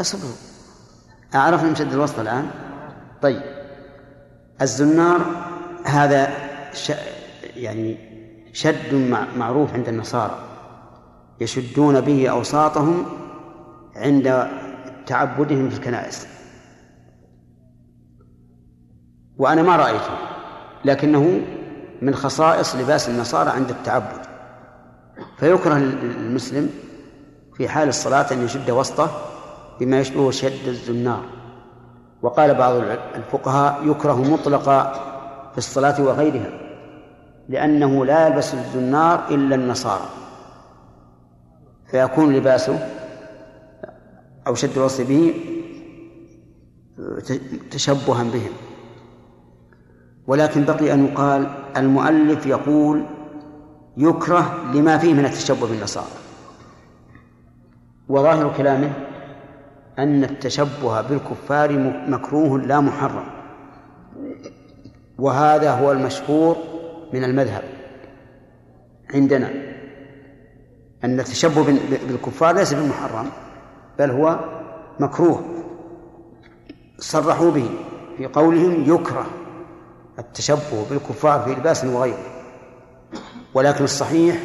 اصبروا أعرف مشد الوسط الآن. طيب. الزنار هذا ش... يعني شد معروف عند النصارى. يشدون به أوساطهم عند تعبدهم في الكنائس. وأنا ما رأيته لكنه من خصائص لباس النصارى عند التعبد. فيكره المسلم في حال الصلاة أن يشد وسطه بما يشبه شد الزنار. وقال بعض الفقهاء يكره مطلقا في الصلاة وغيرها لأنه لا يلبس الزنار إلا النصارى. فيكون لباسه أو شد الوصف به تشبها بهم. ولكن بقي أن يقال المؤلف يقول يكره لما فيه من التشبه بالنصارى. وظاهر كلامه أن التشبه بالكفار مكروه لا محرم. وهذا هو المشهور من المذهب. عندنا أن التشبه بالكفار ليس بمحرم بل هو مكروه. صرحوا به في قولهم يكره التشبه بالكفار في لباس وغيره. ولكن الصحيح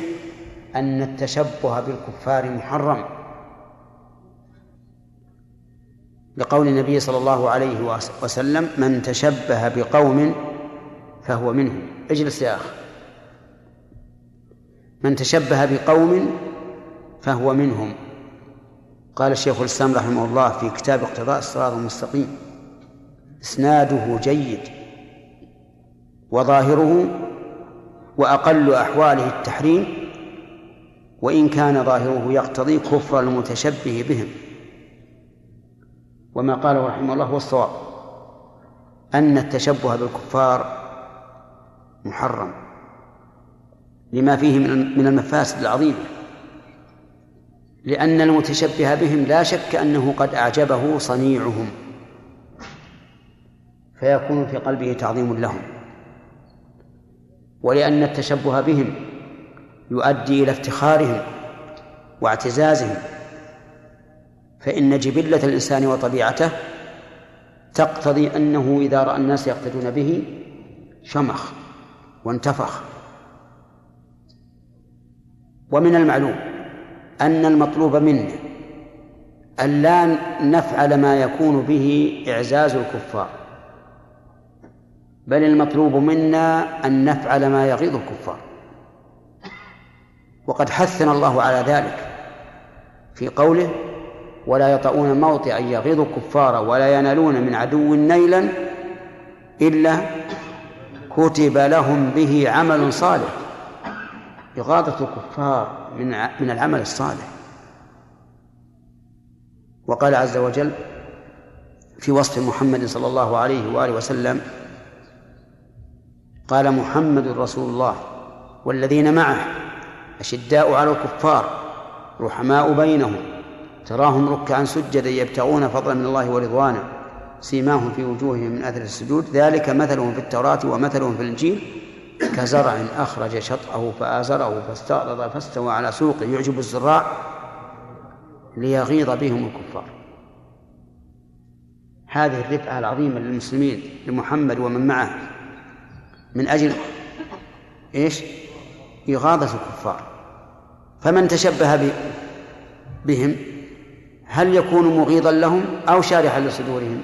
أن التشبه بالكفار محرم. لقول النبي صلى الله عليه وسلم من تشبه بقوم فهو منهم. اجلس يا أخ من تشبه بقوم فهو منهم. قال الشيخ الإسلام رحمه الله في كتاب اقتضاء الصراط المستقيم إسناده جيد وظاهره وأقل أحواله التحريم وإن كان ظاهره يقتضي كفر المتشبه بهم. وما قاله رحمه الله هو الصواب أن التشبه بالكفار محرم لما فيه من المفاسد العظيمة لأن المتشبه بهم لا شك أنه قد أعجبه صنيعهم فيكون في قلبه تعظيم لهم ولأن التشبه بهم يؤدي إلى افتخارهم واعتزازهم فإن جبلة الإنسان وطبيعته تقتضي أنه إذا رأى الناس يقتدون به شمخ وانتفخ. ومن المعلوم أن المطلوب منا أن لا نفعل ما يكون به إعزاز الكفار بل المطلوب منا أن نفعل ما يغيظ الكفار. وقد حثنا الله على ذلك في قوله ولا يطؤون موطئا يغيظ الكفار ولا ينالون من عدو نيلا إلا كتب لهم به عمل صالح. إغاظة الكفار من من العمل الصالح. وقال عز وجل في وصف محمد صلى الله عليه وآله وسلم قال محمد رسول الله والذين معه أشداء على الكفار رحماء بينهم تراهم ركعا سجدا يبتغون فضلا من الله ورضوانا سيماهم في وجوههم من أثر السجود. ذلك مثلهم في التوراة ومثلهم في الإنجيل. كزرع أخرج شطأه فآزره فاستغلظ فاستوى على سوقه. يعجب الزراع ليغيظ بهم الكفار. هذه الرفعة العظيمة للمسلمين لمحمد ومن معه. من أجل إيش؟ إغاظة الكفار. فمن تشبه بهم؟ هل يكون مغيظا لهم أو شارحا لصدورهم؟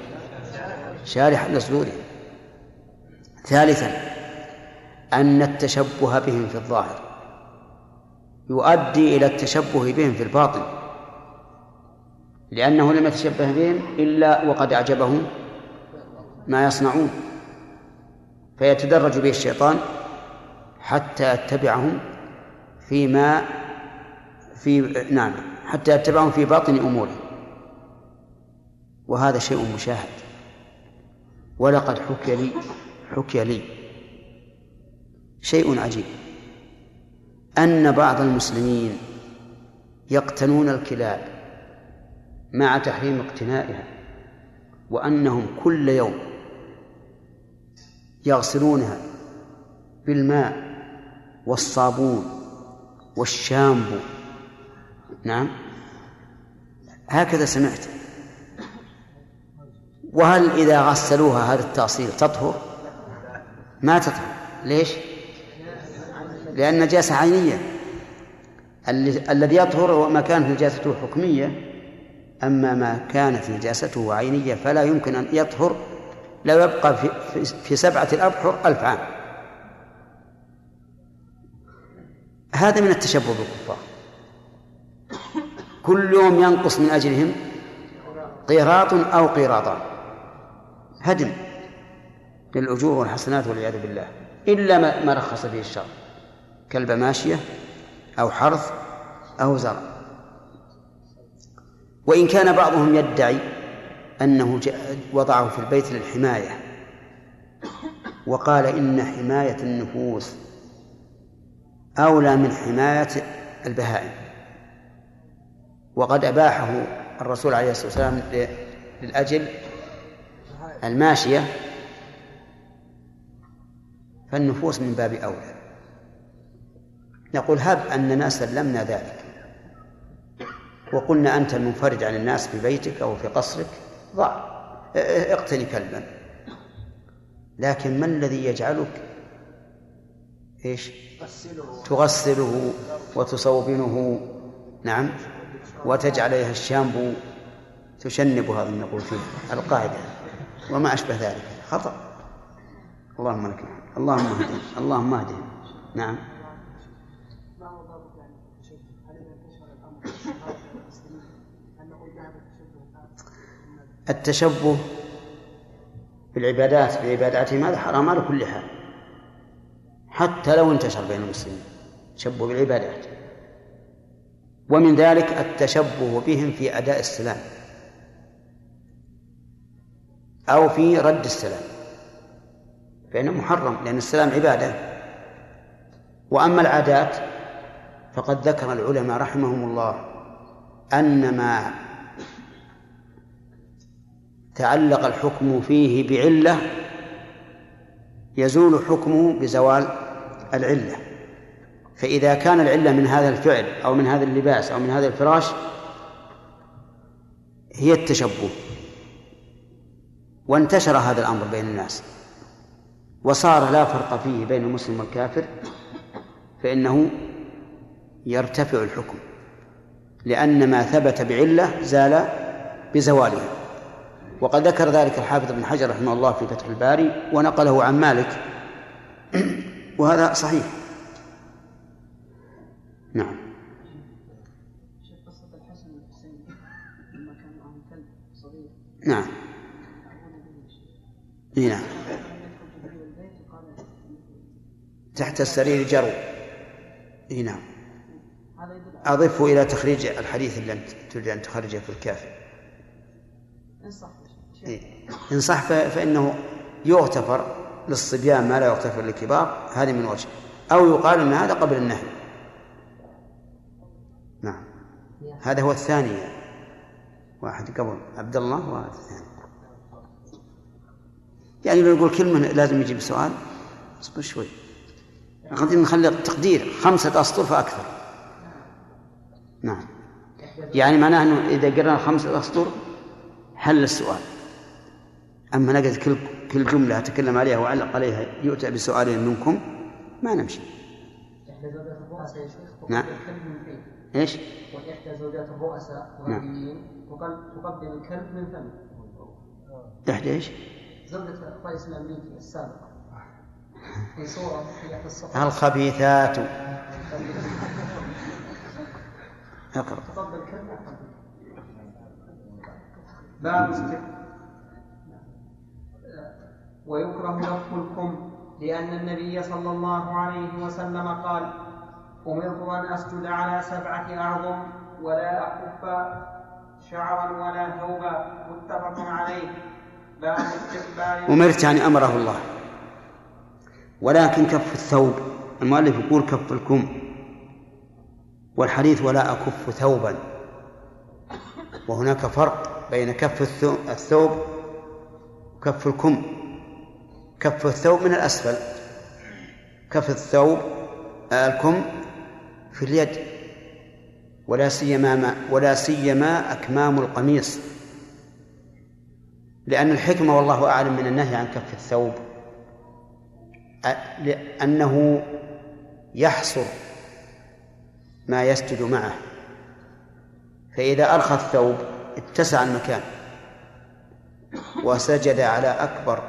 شارحا لصدورهم. ثالثا أن التشبه بهم في الظاهر يؤدي إلى التشبه بهم في الباطن لأنه لم يتشبه بهم إلا وقد أعجبهم ما يصنعون فيتدرج به الشيطان حتى يتبعهم فيما في نعم. حتى يتبعهم في باطن أموره وهذا شيء مشاهد. ولقد حكي لي حكي لي. شيء عجيب. أن بعض المسلمين يقتنون الكلاب مع تحريم اقتنائها وأنهم كل يوم يغسلونها بالماء والصابون والشامبو نعم. هكذا سمعت. وهل إذا غسلوها هذا التأصيل تطهر؟ ما تطهر. ليش؟ لأن نجاسة عينية. الذي يطهر هو ما كانت نجاسته حكمية. أما ما كانت نجاسته عينية فلا يمكن أن يطهر. لو يبقى في, في سبعة الأبحر ألف عام. هذا من التشبه بالكفار. كل يوم ينقص من أجلهم قيراط أو قيراطان هدم للأجور والحسنات والعياذ بالله. إلا ما رخص به الشرع كلب ماشية أو حرث أو زرع. وإن كان بعضهم يدعي أنه وضعه في البيت للحماية وقال إن حماية النفوس أولى من حماية البهائم. وقد أباحه الرسول عليه الصلاة والسلام للأجل الماشية فالنفوس من باب أولى. نقول هب أننا سلمنا ذلك. وقلنا أنت المنفرد عن الناس في بيتك أو في قصرك ضع اقتني كلبا. لكن ما الذي يجعلك؟ إيش؟ تغسله وتصوبنه. نعم. وتجعل عليها الشامبو تشنب هذا نقول فيه القاعدة. وما أشبه ذلك. خطأ. اللهم لك اللهم اهدنا. اللهم اهدنا. نعم. التشبه بالعبادات بعباداتهم هذا حرام على كل حال. حتى لو انتشر بين المسلمين. تشبه بالعبادات. ومن ذلك التشبه بهم في أداء السلام أو في رد السلام فإنه محرم لأن السلام عبادة. وأما العادات فقد ذكر العلماء رحمهم الله أن ما تعلق الحكم فيه بعلة يزول حكمه بزوال العلة. فإذا كان العلة من هذا الفعل أو من هذا اللباس أو من هذا الفراش هي التشبه. وانتشر هذا الأمر بين الناس. وصار لا فرق فيه بين المسلم والكافر فإنه يرتفع الحكم. لأن ما ثبت بعلة زال بزواله. وقد ذكر ذلك الحافظ ابن حجر رحمه الله في فتح الباري ونقله عن مالك. وهذا صحيح. نعم. نعم. نعم. تحت السرير جرو. إي نعم. أضفه إلى تخريج الحديث اللي أنت تريد أن تخرجه في الكافي إن صح إن صح فإنه يغتفر للصبيان ما لا يغتفر للكبار. هذه من وجه. أو يقال أن هذا قبل النهي. هذا هو الثاني. واحد قبل عبد الله وهذا الثاني يعني لو يقول كلمة لازم يجيب سؤال. اصبر شوي. قد نخلي التقدير خمسة أسطر فأكثر. نعم. يعني معناه أنه إذا قرأنا خمسة أسطر حل السؤال. أما نجد كل كل جملة أتكلم عليها وأعلق عليها يؤتى بسؤال منكم ما نمشي. نعم. إيش؟ وإحدى زوجات الرؤساء نعم. تقدم الكلب من فمه. إحدى إيش؟ زوجة الرئيس الأمريكي السابق في صورة في إحدى الصفحات. الخبيثات. اقرأ. تقبل الكلب باب ويكره لف الكم لأن النبي صلى الله عليه وسلم قال أمرت أن أسجد على سبعة أعظم ولا أكف شعرا ولا ثوبا متفق عليه. باب استقبال أمرت يعني أمره الله. ولكن كف الثوب. المؤلف يقول كف الكم. والحديث ولا أكف ثوبا. وهناك فرق بين كف الثوب وكف الكم. كف الثوب من الأسفل. كف الثوب الكم في اليد ولا سيما ما ولا سيما أكمام القميص. لأن الحكمة والله أعلم من النهي عن كف الثوب أنه يحصر ما يسجد معه. فإذا أرخى الثوب اتسع المكان وسجد على أكبر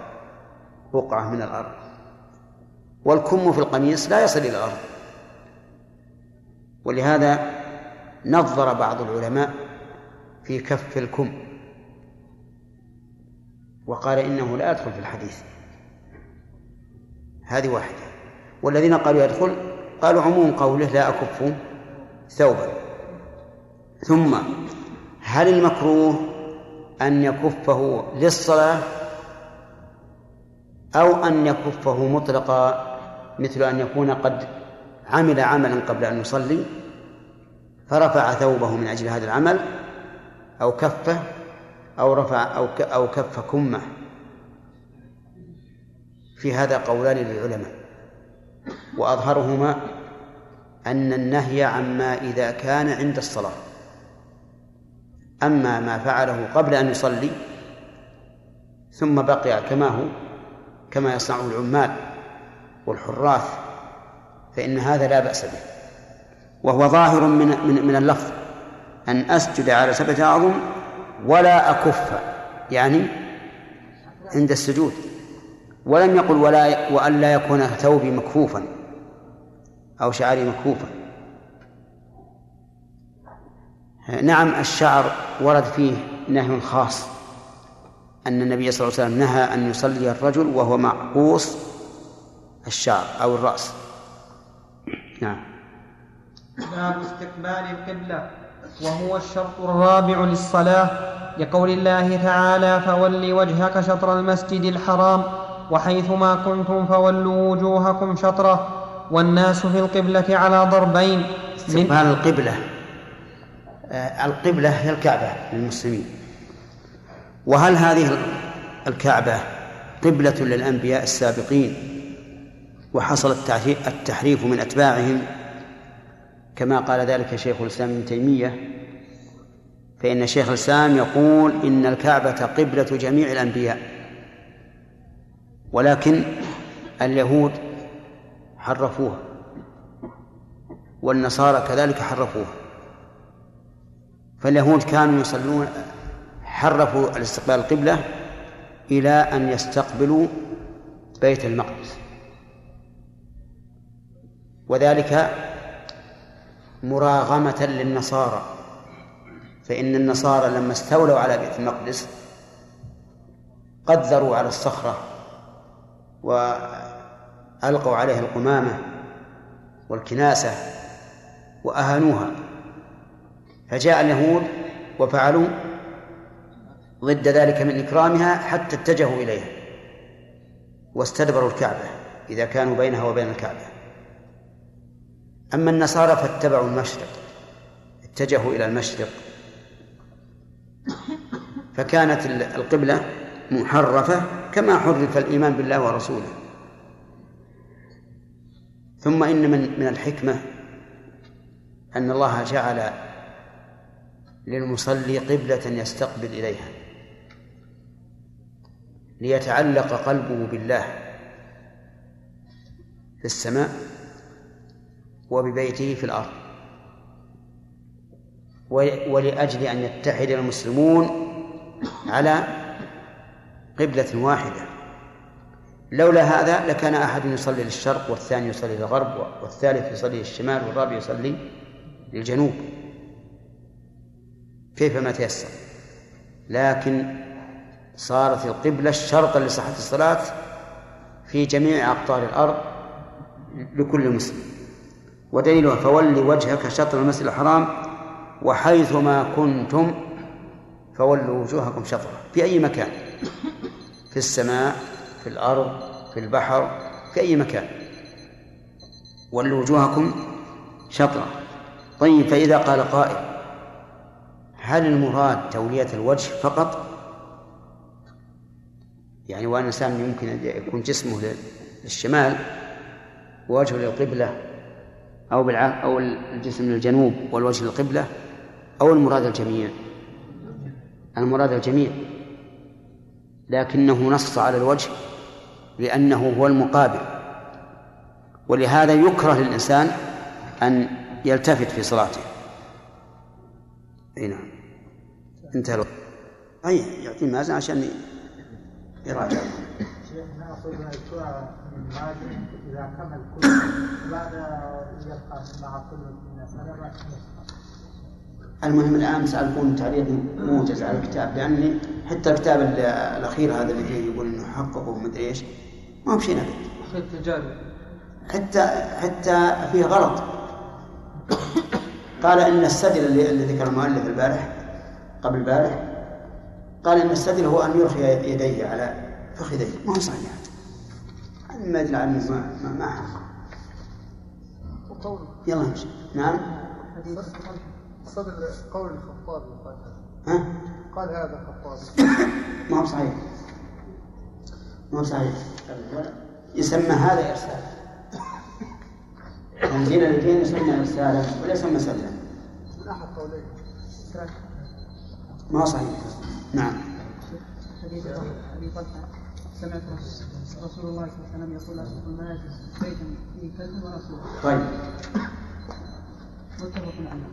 بقعة من الأرض. والكم في القميص لا يصل إلى الأرض. ولهذا نظر بعض العلماء في كف الكم وقال إنه لا يدخل في الحديث. هذه واحدة. والذين قالوا يدخل قالوا عموم قوله لا أكف ثوبا. ثم هل المكروه أن يكفه للصلاة أو أن يكفه مطلقا مثل أن يكون قد عمل عملا قبل أن يصلي فرفع ثوبه من أجل هذا العمل أو كفه أو رفع أو أو كف كمة. في هذا قولان للعلماء. وأظهرهما أن النهي عما إذا كان عند الصلاة. أما ما فعله قبل أن يصلي ثم بقي كما هو كما يصنعه العمال والحراث فإن هذا لا بأس به. وهو ظاهر من من من اللفظ. أن أسجد على سبعة أعظم ولا أكف يعني عند السجود. ولم يقل ولا وأن لا يكون ثوبي مكفوفا أو شعري مكفوفا. نعم الشعر ورد فيه نهي خاص. أن النبي صلى الله عليه وسلم نهى أن يصلي الرجل وهو معقوص الشعر أو الرأس. نعم. باب استقبال القبلة وهو الشرط الرابع للصلاة لقول الله تعالى فول وجهك شطر المسجد الحرام وحيثما كنتم فولوا وجوهكم شطره والناس في القبلة على ضربين. استقبال القبلة. القبلة هي الكعبة للمسلمين. وهل هذه الكعبة قبلة للأنبياء السابقين؟ وحصل التحريف من أتباعهم. كما قال ذلك شيخ الإسلام ابن تيمية. فإن شيخ الإسلام يقول إن الكعبة قبلة جميع الأنبياء. ولكن اليهود حرفوها. والنصارى كذلك حرفوها. فاليهود كانوا يصلون حرفوا الاستقبال القبلة إلى أن يستقبلوا بيت المقدس. وذلك مراغمة للنصارى. فإن النصارى لما استولوا على بيت المقدس قدروا على الصخرة وألقوا عليها القمامة والكناسة وأهانوها. فجاء اليهود وفعلوا ضد ذلك من إكرامها حتى اتجهوا إليها واستدبروا الكعبة إذا كانوا بينها وبين الكعبة. أما النصارى فاتبعوا المشرق اتجهوا إلى المشرق. فكانت القبلة محرفة كما حرف الإيمان بالله ورسوله. ثم إن من من الحكمة أن الله جعل للمصلي قبلة يستقبل إليها ليتعلق قلبه بالله في السماء وببيته في الأرض. ولأجل أن يتحد المسلمون على قبلة واحدة. لولا هذا لكان أحد يصلي للشرق والثاني يصلي للغرب والثالث يصلي للشمال والرابع يصلي للجنوب. كيفما تيسر. لكن صارت القبلة شرطا لصحة الصلاة في جميع أقطار الأرض لكل مسلم. ودليله فول وجهك شطر المسجد الحرام وحيثما كنتم فولوا وجوهكم شطرة. في أي مكان؟ في السماء في الأرض في البحر في أي مكان؟ ولوا وجوهكم شطرة. طيب فإذا قال قائل هل المراد تولية الوجه فقط؟ يعني وأن الإنسان يمكن أن يكون جسمه للشمال ووجهه للقبلة أو بالع... أو الجسم للجنوب والوجه للقبلة أو المراد الجميع. المراد الجميع. لكنه نص على الوجه لأنه هو المقابل. ولهذا يكره للإنسان أن يلتفت في صلاته. أي نعم. انتهى الوقت. أي يعطيه مازن عشان يراجع. المهم الآن سأكون تعليق موجز على الكتاب لأني حتى الكتاب الأخير هذا اللي يقول إنه حقق ومدري إيش ما هو نبت حتى حتى فيه غلط. قال إن السدل اللي, اللي ذكر المؤلف البارح قبل البارح قال إن السدل هو أن يرخي يديه على فخذيه. ما هو صحيح. ما يدل على ما ما, ما يلا نمشي. نعم؟ صدر قول الخطابي قال ها؟ قال هذا الخطابي ما هو صحيح. ما هو صحيح. يسمى هذا إرسال. تنزيل الاثنين يسمى إرسالا ولا يسمى سلا من أحد قولين ما هو صحيح. نعم. حديث طلحة سمعت رسول الله صلى الله عليه وسلم يقول لا تدخل المنازل بيتا فيه كلب ورسول طيب. متفق عليه.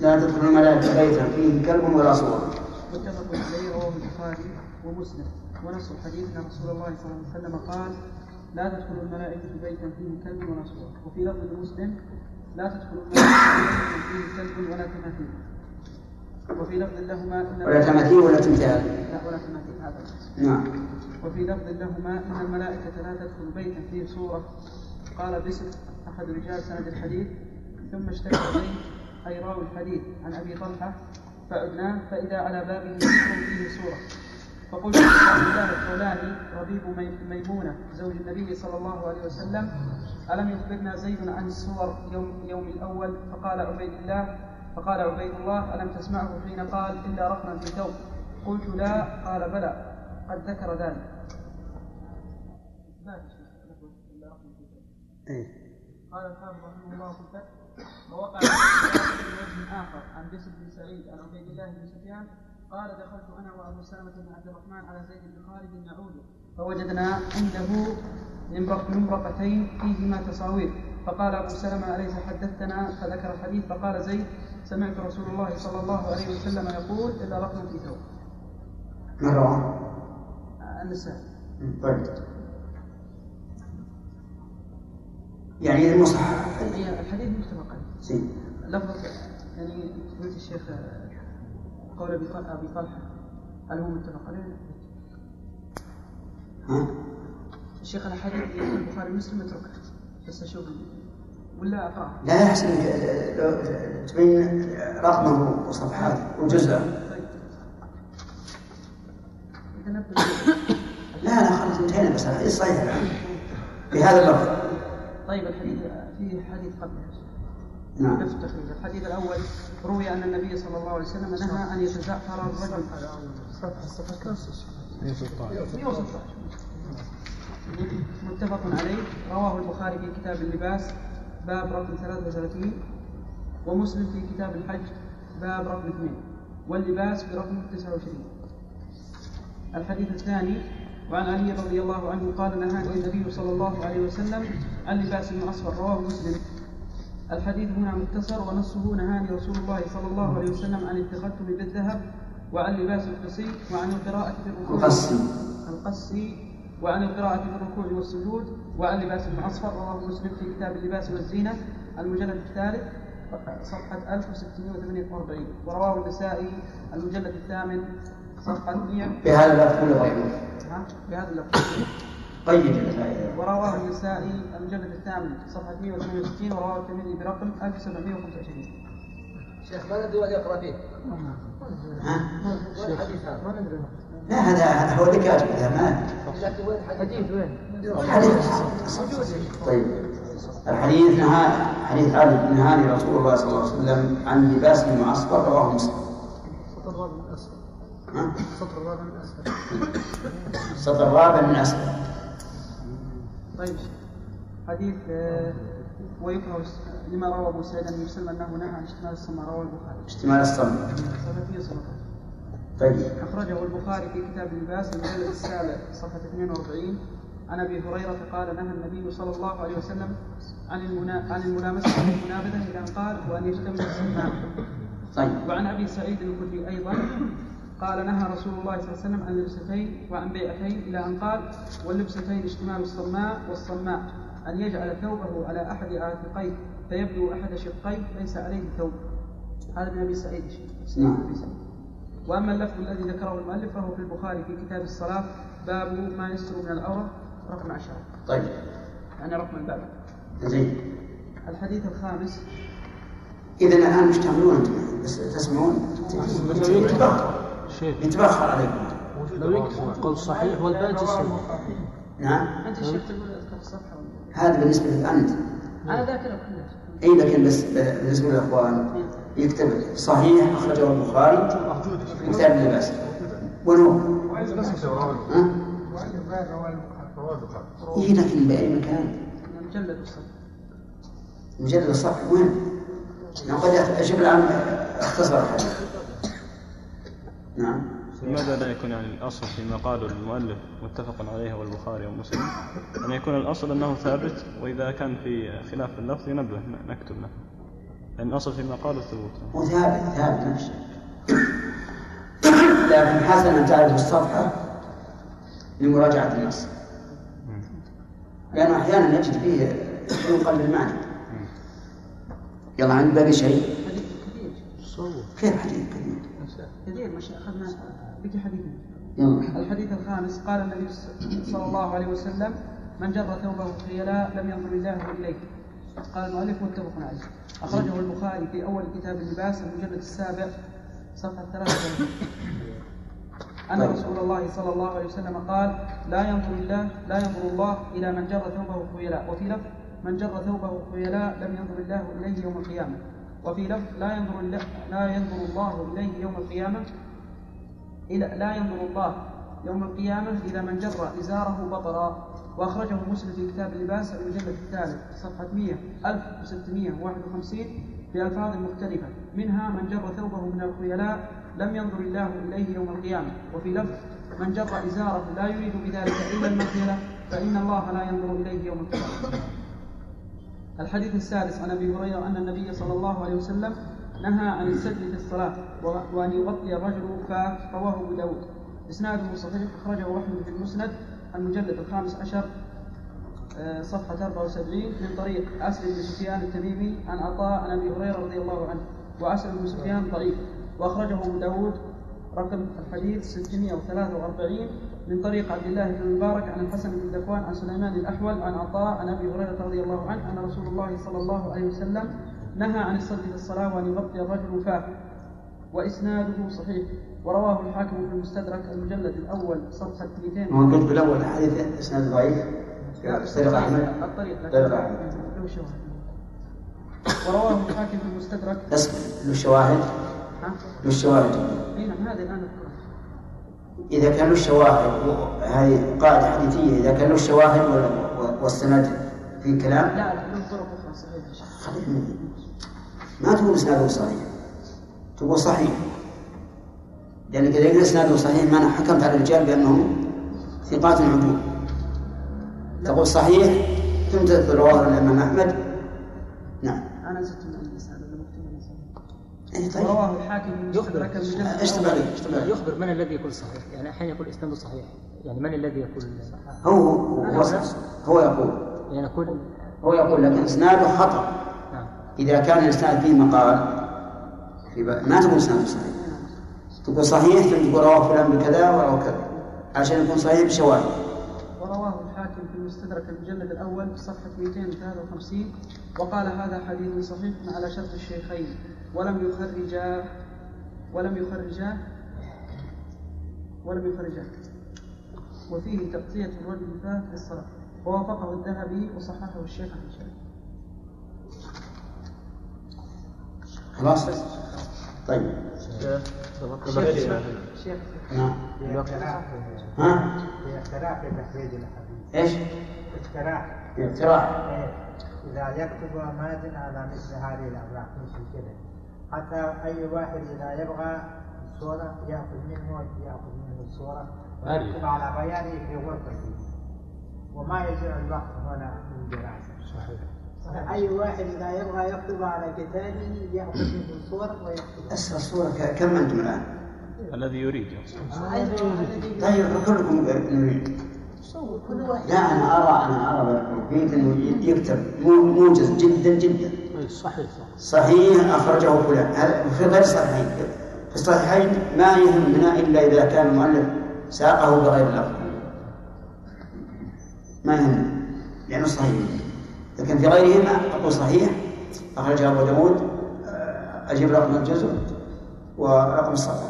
لا تدخل الملائكة بيتا فيه كلب ولا صورة متفق عليه رواه البخاري ومسلم. ونص الحديث أن رسول الله صلى الله عليه وسلم قال لا تدخل الملائكة بيتا فيه كلب ولا صورة وفي لفظ مسلم لا تدخل الملائكة بيتا فيه كلب ولا تماثيل وفي لفظ لهما ولا تماثيل ولا تمثال. لا ولا تماثيل هذا. نعم. وفي لفظ لهما إن الملائكة لا تدخل بيتا فيه صورة. قال بسر أحد رجال سند الحديث ثم اشتكى إليه أي راوي الحديث عن أبي طلحة فعدناه فإذا على بابه ذكر فيه صورة. فقلت لعبد الله الخولاني ربيب ميمونة زوج النبي صلى الله عليه وسلم ألم يخبرنا زيد عن الصور يوم يوم الأول؟ فقال عبيد الله فقال عبيد الله ألم تسمعه حين قال إلا رقما في ثوب قلت لا. قال بلى. قد ذكر ذلك. إيه. قال الحافظ رحمه الله في الفتح. ووقع في وجه آخر عن بسر بن سعيد عن عبيد الله بن سفيان. قال دخلت أنا وأبو سلمة بن عبد الرحمن على زيد بن خالد نعود فوجدنا عنده ممرقتين فيهما تصاوير. فقال أبو سلمة أليس حدثتنا؟ فذكر الحديث. فقال زيد سمعت رسول الله صلى الله عليه وسلم يقول الا رقم في ثوب. من رواه؟ النساء. طيب. يعني المصحف الحديث متفق عليه. لفظ يعني قلت الشيخ قول أبي طلحة هل هو متفق عليه؟ ها؟ الشيخ الاحاديث في البخاري ومسلم اتركها بس أشوف ولا أقرأ؟ لا يحسن لو تبين رقمه وصفحاته وجزءه. لا لا خلاص انتهينا بس الحديث صحيح الآن؟ بهذا اللفظ طيب الحديث فيه حديث قبله. نعم. نفس التخريج الحديث الأول روي أن النبي صلى الله عليه وسلم نهى أن يتزعفر الرجل. صفحة صفحة كاس 116 متفق عليه. رواه البخاري في كتاب اللباس. باب رقم 33 ومسلم في كتاب الحج باب رقم 2 واللباس برقم 29 الحديث الثاني وعن علي رضي الله عنه قال نهاني النبي صلى الله عليه وسلم عن لباس اصفر رواه مسلم. الحديث هنا مختصر ونصه نهاني رسول الله صلى الله عليه وسلم عن التختم بالذهب وعن لباس القصي وعن القراءة في الركوع. القصي. وعن القراءة في الركوع والسجود وعن لباس أصفر رواه مسلم في كتاب اللباس والزينة المجلد الثالث صفحة 1648 ورواه النسائي المجلد الثامن صفحة 100 بهذا اللفظ ولا غيره ها؟ بهذا اللفظ قيد الفائدة ورواه النسائي المجلد الثامن صفحة 168 ورواه الترمذي برقم 1725 شيخ ما ندري وين يقرأ فيه. ها؟ وين الحديث هذا؟ ما ندري. لا هذا هذا هو اللي كاتب إذا ما لكن وين؟ الحديث طيب الحديث نهى حديث علي نهاني رسول الله صلى الله عليه وسلم عن لباس معصفر رواه مسلم السطر الرابع من أسفل ها؟ السطر الرابع من أسفل السطر الرابع من اسفل طيب حديث آه، ويكره لما روى أبو سعيد بن مسلم أنه نهى عن اشتمال الصماء رواه البخاري اشتمال صحيح طيب. أخرجه البخاري في كتاب اللباس المجلد السابع صفحة 42 عن أبي هريرة قال نهى النبي صلى الله عليه وسلم عن. عن الملامسة والمنابذة إلى أن قال وأن يشتمل السماع طيب. وعن أبي سعيد الخدري أيضا قال نهى رسول الله صلى الله عليه وسلم عن لبستين وعن بيعتين إلى أن قال واللبستين اشتمال الصماء والصماء أن يجعل ثوبه على أحد عاتقيه فيبدو أحد شقيه ليس عليه ثوب. هذا من أبي سعيد. سعيد. نعم. وأما اللفظ الذي ذكره المؤلف فهو في البخاري في كتاب الصلاة باب ما يستر من العوره رقم عشرة. طيب. يعني رقم الباب. زين. الحديث الخامس. إذا الآن مش تعملون؟ أنتم بس تسمعون؟ يتبخر شيخ يتبخر عليكم. لو يكتب قول صحيح والباقي سنة نعم. أنت تقول أذكر الصفحة ولا؟ هذا بالنسبة لك أنت. أنا ذاكرة كلها. أي لكن بس بالنسبة للإخوان. يكتب صحيح أخرجه البخاري كتاب اللباس ها؟ إيه لكن بأي مكان؟ مجلد الصفحة وين؟ يعني قد أشوف الآن اختصر. الحديث نعم. لماذا لا يكون يعني الأصل فيما قاله المؤلف متفق عليه هو البخاري ومسلم؟ أن يكون الأصل أنه ثابت وإذا كان في خلاف اللفظ ينبه نكتب له. لأن الأصل فيما قاله الثبوت. هو ثابت ثابت نفسه لكن حسن أن تعرف الصفحة لمراجعة النص. لأنه أحيانا يجد فيه ينقل بالمعنى يلا عند باقي شيء؟ حديث كثير كيف حديث كثير كثير مش اخذنا بقي حديث. يلا. الحديث الخامس قال النبي صلى الله عليه وسلم من جر ثوبه خيلاء لم ينظر الله إليه. قال المؤلف متفق عليه. أخرجه البخاري في أول كتاب اللباس المجلد السابع صفحة 33 أن رسول الله صلى الله عليه وسلم قال لا ينظر الله لا ينظر الله إلى من جر ثوبه خيلاء. وفي لفظ من جر ثوبه خيلاء لم ينظر الله إليه يوم القيامة. وفي لفظ لا ينظر الله لا ينظر الله إليه يوم القيامة. إلى لا ينظر الله يوم القيامة إلى من جر إزاره بطرا. وأخرجه مسلم في كتاب اللباس المجلد الثالث صفحة 100 1651 بألفاظ مختلفة. منها من جر ثوبه من الخيلاء لم ينظر الله إليه يوم القيامة. وفي لفظ من جر إزاره لا يريد بذلك إلا المغفرة فإن الله لا ينظر إليه يوم القيامة. الحديث السادس عن أبي هريرة أن النبي صلى الله عليه وسلم نهى عن السجد في الصلاة و- وأن يغطي الرجل فاه رواه ابو داود إسناده صحيح أخرجه أحمد في المسند. المجلد الخامس عشر آه، صفحة 74 من طريق أسر بن سفيان التميمي عن عطاء عن أبي هريرة رضي الله عنه. وأسر بن سفيان ضعيف. وأخرجه أبو داود رقم الحديث 643 من طريق عبد الله بن المبارك عن الحسن بن ذكوان عن سليمان الأحول عن عطاء عن أبي هريرة رضي الله عنه أن رسول الله صلى الله عليه وسلم نهى عن الصلاة في الصلاة وأن يغطي الرجل فاه. وإسناده صحيح. ورواه الحاكم في المستدرك المجلد الأول صفحة 200 هو قلت بالأول حديث إسناد ضعيف. الطريق له شواهد. ورواه الحاكم في المستدرك. اسم له شواهد. ها؟ له شواهد. اي نعم هذه الآن إذا كان له شواهد هذه قاعدة حديثية إذا كان له شواهد وال- والسند في كلام؟ لا له طرق. خليك مني. ما تقول إسناده صحيح؟ تقول صحيح. لأنك إذا قلت إسناده صحيح أنا حكمت على الرجال بأنهم ثقات عدول تقول صحيح ثم تذكر رواه الإمام أحمد. نعم. أنا زدت. إيه طيب. ورواه الحاكم إيش تبغى عليك؟ يخبر من الذي يقول صحيح. يعني أحيانا يقول إسناده صحيح. يعني من الذي يقول؟ هو هو, هو, هو يقول. يعني يقول هو يقول لكن إسناده خطأ. نعم. إذا كان الإسناد فيه مقال ما تقول إسناده صحيح. تقول صحيح ثم تقول رواه فلان بكذا ورواه كذا. عشان يكون صحيح بشواهد. ورواه الحاكم في المستدرك المجلد الأول صفحة 253 وقال هذا حديث صحيح على شرط الشيخين. ولم يخرجاه ولم يخرجاه ولم يخرجاه وفيه تغطية الرجل فاه في الصلاة. ووافقه الذهبي وصححه الشيخ أحمد شاكر خلاص؟ طيب. شيخ نعم. في اقتراح ها؟ في اقتراح في تخريج الحديث. إيش؟ اقتراح. اقتراح. إيه. إذا يكتب مازن على مثل هذه الأوراق مش كذا. حتى أي واحد إذا يبغى الصورة يأخذ منه يأخذ منه الصورة. ويكتب على بيانه في غرفته وما يجمع الوقت هنا من دراسة صحيح. أي واحد إذا يبغى يكتب على كتابه يأخذ منه الصور ويكتب. أسرع الصورة ك- كم أنتم الآن؟ الذي يريد طيب كلكم نريد. لا أنا أرى أنا أرى أنه يكتب. مو- موجز جدا جدا. صحيح. صحيح أخرجه فلان. هذا في غير صحيحين في الصحيحين ما يهمنا إلا إذا كان المؤلف ساقه بغير لفظ. ما يهمنا لأنه صحيح. لكن في غيرهما أقول صحيح. أخرجه أبو داود آه، أجيب رقم الجزء ورقم الصفحة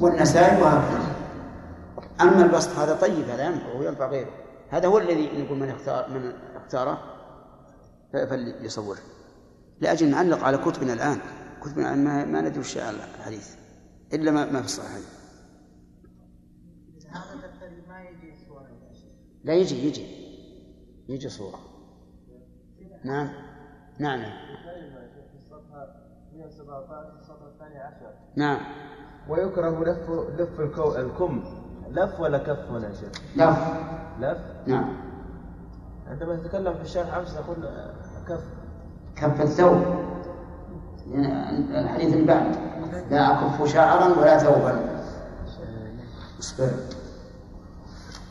والنسائي وهكذا. أما البسط هذا طيب هذا ينفع وينفع غيره. هذا هو الذي نقول من اختار من اختاره؟ فليصوره. لأجل نعلق على كتبنا الآن. كتبنا الآن ما, ما ندري وش الحديث. إلا ما, ما في شيخ. لا يجي يجي. يجي صورة. نعم. نعم. نعم. نعم ويكره لف لف الكو الكم. لف ولا كف هنا يا شيخ؟ لا. لف؟ نعم. عندما نتكلم في الشرح أمس نقول كف. كف الثوب. يعني الحديث اللي بعد. لا أكف شعرا ولا ثوبا. اصبر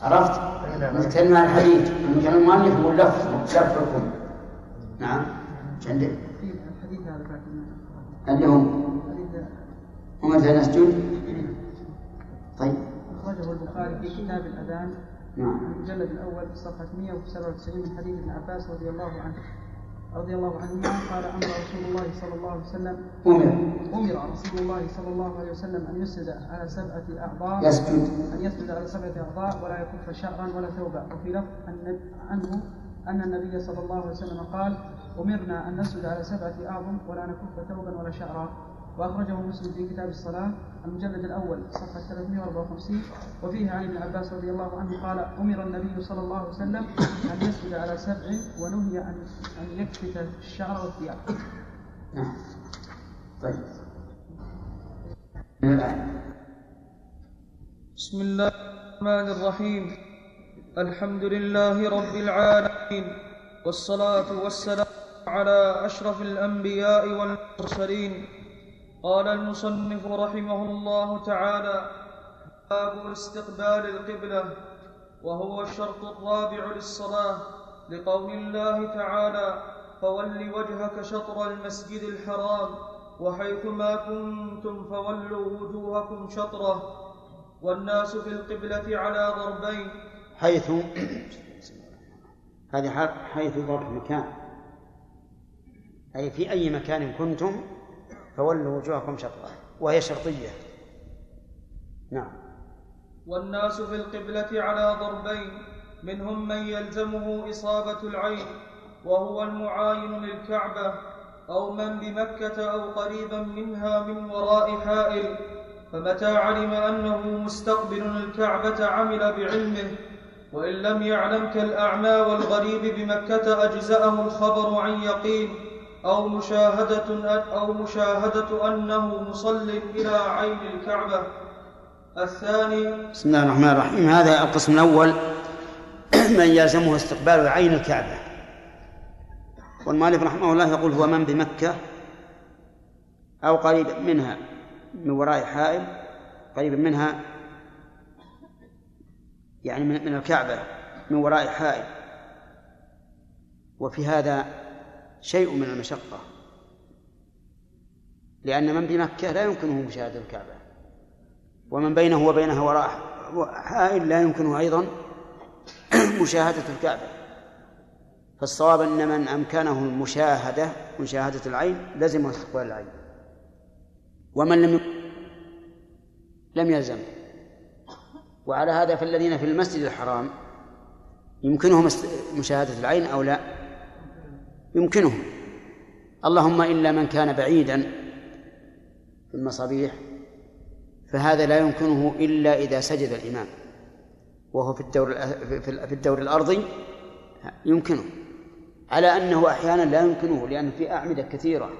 عرفت؟ نتكلم عن الحديث. نتكلم المؤلف يقول لف لف الكم. نعم. إيش عندك؟ في الحديث هذا لكن اللي هم حديث ومتى نسجد؟ طيب. أخرجه البخاري في كتاب الأذان. نعم. المجلد الأول صفحة 197 من حديث ابن عباس رضي الله عنه. رضي الله عنهما قال أمر رسول الله صلى الله عليه وسلم أمر. أمر رسول الله صلى الله عليه وسلم أن يسجد على سبعة أعضاء. يسجد. أن يسجد على سبعة أعضاء ولا يكف شعرا ولا ثوبا. وفي لفظ عنه أن النبي صلى الله عليه وسلم قال أمرنا أن نسجد على سبعة أعظم ولا نكف ثوبا ولا شعرا. وأخرجه مسلم في كتاب الصلاة المجلد الأول صفحة 354 وفيه عن ابن عباس رضي الله عنه قال أمر النبي صلى الله عليه وسلم أن يسجد على سبع ونهي أن أن يكفت الشعر والثياب. نعم. طيب. بسم الله الرحمن الرحيم. الحمد لله رب العالمين. والصلاة والسلام على أشرف الأنبياء والمرسلين. قال المصنف رحمه الله تعالى باب استقبال القبلة وهو الشرط الرابع للصلاة لقول الله تعالى فول وجهك شطر المسجد الحرام وحيثما كنتم فولوا وجوهكم شطره والناس في القبلة على ضربين حيث هذه حيث ظرف مكان. أي في أي مكان كنتم فولوا وجوهكم شطرة وهي شرطية. نعم. والناس في القبلة على ضربين منهم من يلزمه إصابة العين وهو المعاين للكعبة أو من بمكة أو قريبا منها من وراء حائل. فمتى علم أنه مستقبل الكعبة عمل بعلمه وإن لم يعلم كالأعمى والغريب بمكة أجزأه الخبر عن يقين. أو مشاهدة أو مشاهدة أنه مصل إلى عين الكعبة. الثاني بسم الله الرحمن الرحيم. هذا القسم الأول من يلزمه استقبال عين الكعبة. والمؤلف رحمه الله يقول هو من بمكة أو قريب منها من وراء حائل قريب منها يعني من الكعبة من وراء حائل. وفي هذا شيء من المشقة. لأن من بمكة لا يمكنه مشاهدة الكعبة. ومن بينه وبينها وراء حائل لا يمكنه أيضا مشاهدة الكعبة. فالصواب أن من أمكنه المشاهدة مشاهدة العين لزم استقبال العين. ومن لم لم يلزم. وعلى هذا فالذين في المسجد الحرام يمكنهم مشاهدة العين أو لا؟ يمكنهم. اللهم إلا من كان بعيدا في المصابيح فهذا لا يمكنه إلا إذا سجد الإمام. وهو في الدور في الدور الأرضي يمكنه. على أنه أحيانا لا يمكنه لأن في أعمدة كثيرة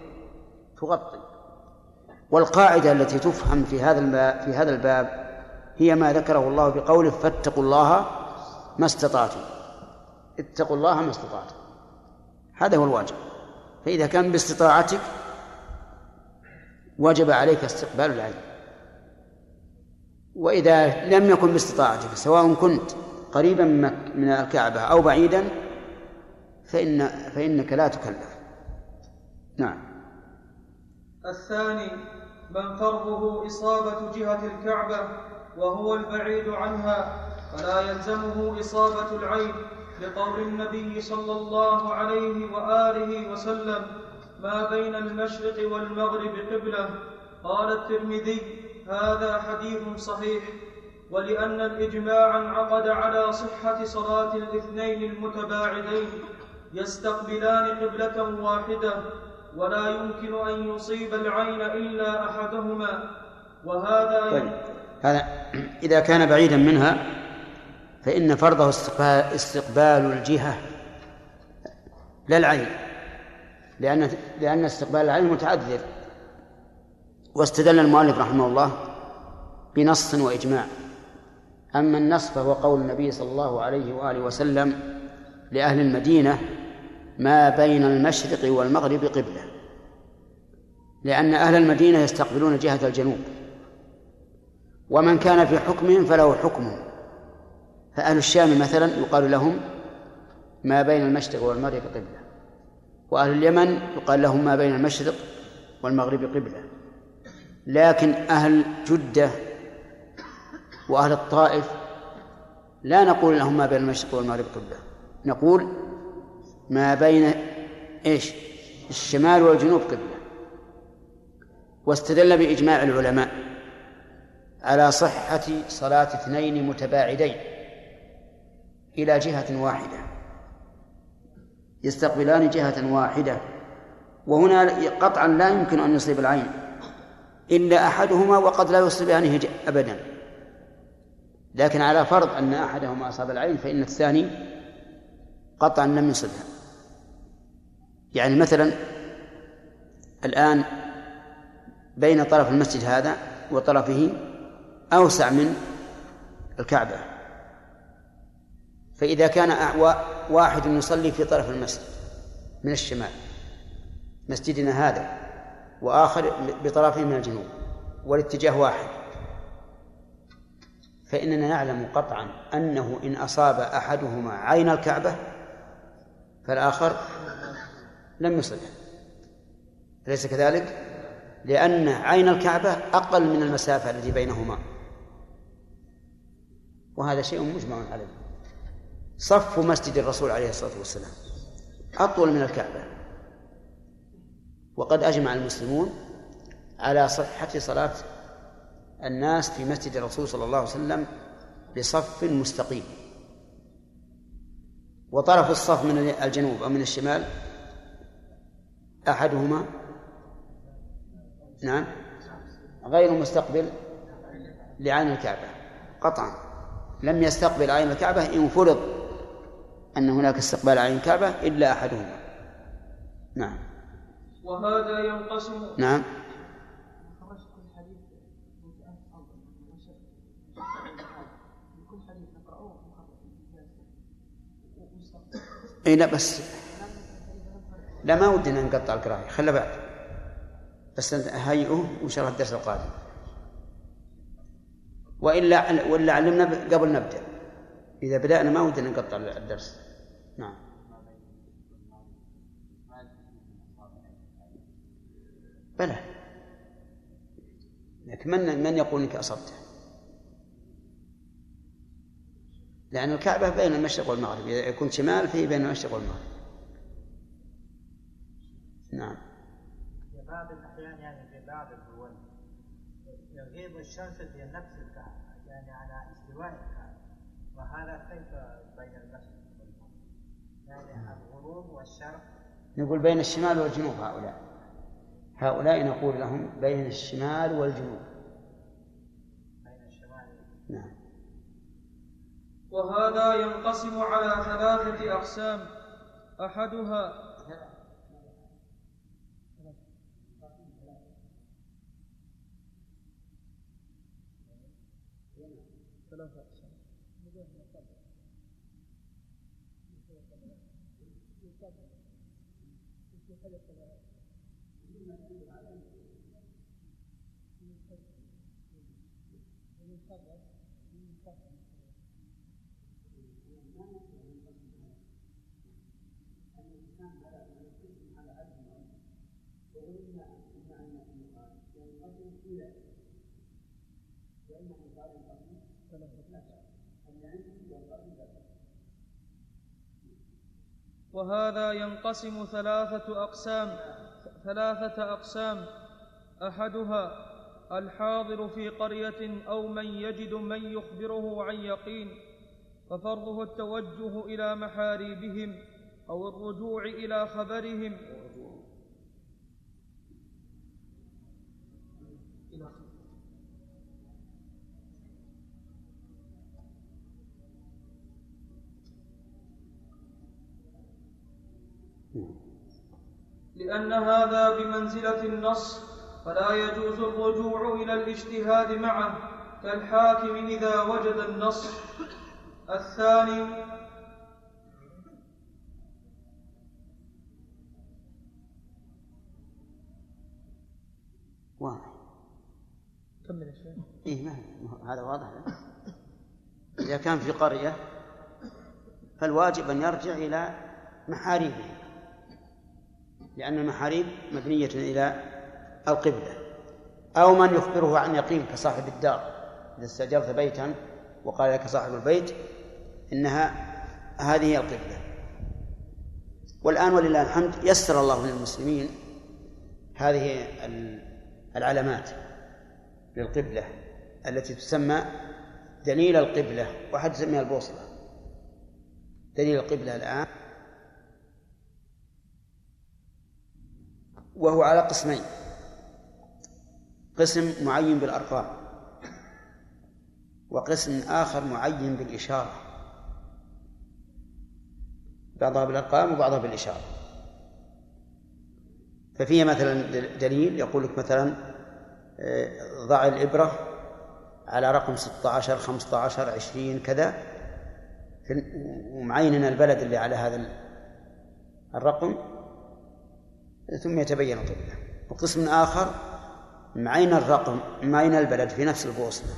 تغطي. والقاعدة التي تفهم في هذا الباب في هذا الباب هي ما ذكره الله بقوله فاتقوا الله ما استطعتم. اتقوا الله ما استطعتم. هذا هو الواجب. فإذا كان باستطاعتك وجب عليك استقبال العين وإذا لم يكن باستطاعتك سواء كنت قريبا من الكعبة أو بعيدا فإن فإنك لا تكلف. نعم. الثاني من فرضه إصابة جهة الكعبة وهو البعيد عنها فلا يلزمه إصابة العين. لقول النبي صلى الله عليه وآله وسلم ما بين المشرق والمغرب قبلة قال الترمذي هذا حديث صحيح ولأن الإجماع انعقد على صحة صلاة الاثنين المتباعدين يستقبلان قبلة واحدة ولا يمكن أن يصيب العين إلا أحدهما وهذا طيب. هذا إذا كان بعيدا منها فإن فرضه استقبال, الجهة لا العين لأن لأن استقبال العين متعذر. واستدل المؤلف رحمه الله بنص وإجماع. أما النص فهو قول النبي صلى الله عليه وآله وسلم لأهل المدينة ما بين المشرق والمغرب قبلة. لأن أهل المدينة يستقبلون جهة الجنوب. ومن كان في حكمهم فله حكمه. فأهل الشام مثلا يقال لهم ما بين المشرق والمغرب قبلة وأهل اليمن يقال لهم ما بين المشرق والمغرب قبلة. لكن أهل جدة وأهل الطائف لا نقول لهم ما بين المشرق والمغرب قبلة. نقول ما بين إيش؟ الشمال والجنوب قبلة. واستدل بإجماع العلماء على صحة صلاة اثنين متباعدين. إلى جهة واحدة. يستقبلان جهة واحدة. وهنا قطعا لا يمكن أن يصيب العين. إلا أحدهما وقد لا يصيبانه أبدا. لكن على فرض أن أحدهما أصاب العين فإن الثاني قطعا لم يصبها. يعني مثلا الآن بين طرف المسجد هذا وطرفه أوسع من الكعبة. فإذا كان واحد يصلي في طرف المسجد من الشمال مسجدنا هذا وآخر بطرفه من الجنوب والاتجاه واحد. فإننا نعلم قطعا أنه إن أصاب أحدهما عين الكعبة فالآخر لم يصلح. أليس كذلك؟ لأن عين الكعبة أقل من المسافة التي بينهما. وهذا شيء مجمع عليه. صف مسجد الرسول عليه الصلاة والسلام. أطول من الكعبة. وقد أجمع المسلمون على صحة صلاة الناس في مسجد الرسول صلى الله عليه وسلم بصف مستقيم. وطرف الصف من الجنوب أو من الشمال أحدهما. نعم. غير مستقبل لعين الكعبة. قطعا. لم يستقبل عين الكعبة إن فرض أن هناك استقبال عين الكعبة إلا أحدهما. نعم. وهذا ينقسم نعم. اي لا بس لا ما ودنا نقطع القراءة خلى بعد. بس هيئه وان شاء الله الدرس القادم. وإلا ولا علمنا قبل نبدأ. إذا بدأنا ما ودنا نقطع الدرس. نعم. بلى. لكن من من يقول إنك اصبته لأن الكعبة بين المشرق والمغرب. إذا يكون شمال فهي بين المشرق والمغرب. نعم. في بعض الأحيان يعني في بعض الدول يغيب الشمس في نفس الكعبة يعني على استواء الكعبة. وهذا كيف بين المشرق والمغرب يعني الغروب والشرق نقول بين الشمال والجنوب هؤلاء. هؤلاء نقول لهم بين الشمال والجنوب. بين الشمال نعم. وهذا ينقسم على ثلاثة أقسام. أحدها Gracias. وهذا ينقسم ثلاثة أقسام ثلاثة أقسام. أحدها الحاضر في قرية أو من يجد من يخبره عن يقين ففرضه التوجه إلى محاريبهم أو الرجوع إلى خبرهم. لأن هذا بمنزلة النص فلا يجوز الرجوع إلى الاجتهاد معه كالحاكم إذا وجد النص. الثاني واضح. كمل يا شيخ. إيه ما هذا واضح. لا؟ إذا كان في قرية فالواجب أن يرجع إلى محاريبه لأن المحاريب مبنية إلى القبلة أو من يخبره عن يقين كصاحب الدار إذا استأجرت بيتا وقال لك صاحب البيت إنها هذه هي القبلة. والآن ولله الحمد يسر الله للمسلمين هذه ال- العلامات للقبلة التي تسمى دليل القبلة وحد يسميها البوصلة. دليل القبلة الآن وهو على قسمين. قسم معين بالأرقام وقسم آخر معين بالإشارة. بعضها بالأرقام وبعضها بالإشارة. ففيها مثلا دليل يقول لك مثلا آه، ضع الإبرة على رقم 16 15 20 كذا. ومعيننا البلد اللي على هذا الرقم ثم يتبين القبلة وقسم آخر معين الرقم معين البلد في نفس البوصلة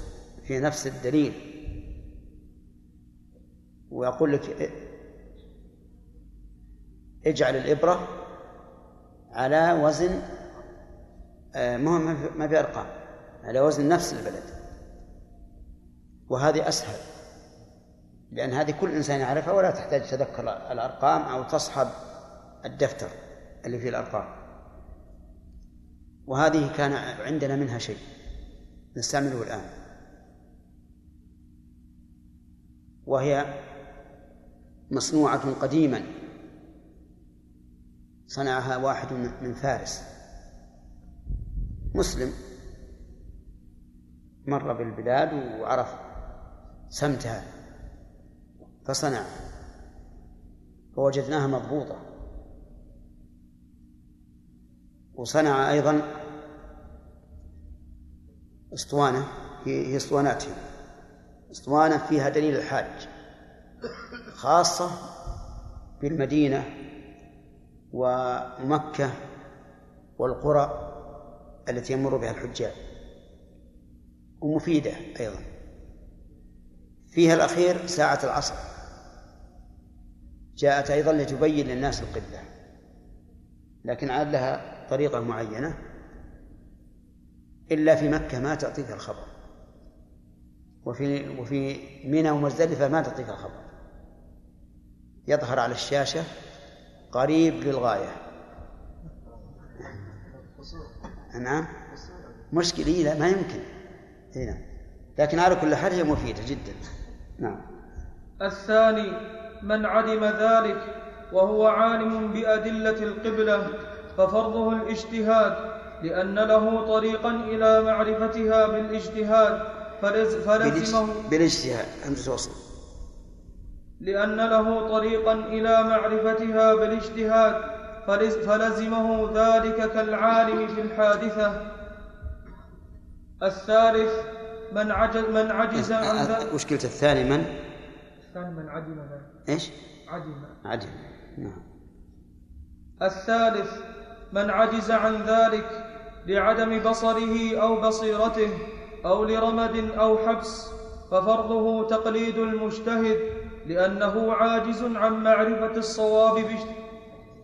في نفس الدليل. ويقول لك اجعل الإبرة على وزن آه، في- ما في أرقام على وزن نفس البلد. وهذه أسهل لأن هذه كل إنسان يعرفها ولا تحتاج تذكر الأرقام أو تصحب الدفتر. اللي فيه الأرقام. وهذه كان عندنا منها شيء نستعمله الآن. وهي مصنوعة قديما. صنعها واحد من فارس. مسلم. مر بالبلاد وعرف سمتها. فصنع. فوجدناها مضبوطة. وصنع أيضا اسطوانة هي اسطواناتهم. اسطوانة فيها دليل الحاج خاصة بالمدينة ومكة والقرى التي يمر بها الحجاج ومفيدة أيضا. فيها الأخير ساعة العصر. جاءت أيضا لتبين للناس القبلة لكن عاد لها طريقة معينة إلا في مكة ما تعطيك الخبر. وفي وفي منى ومزدلفة ما تعطيك الخبر. يظهر على الشاشة قريب للغاية. نعم. مشكلة إيه لا ما يمكن. هنا لكن على كل حال هي مفيدة جدا. نعم. الثاني من عدم ذلك وهو عالم بأدلة القبلة. ففرضه الاجتهاد لأن له طريقا إلى معرفتها بالاجتهاد فلز فلزمه بالاجتهاد. أنت توصل لأن له طريقا إلى معرفتها بالاجتهاد فلز- فلزمه ذلك كالعالم في الحادثة. الثالث من عجز من عجز عن ذلك وش قلت؟ الثاني من؟ الثاني من عدم ذلك إيش؟ عدم عدل نعم. الثالث من عجز عن ذلك لعدم بصره أو بصيرته أو لرمد أو حبس ففرضه تقليد المجتهد لأنه عاجز عن معرفة الصواب.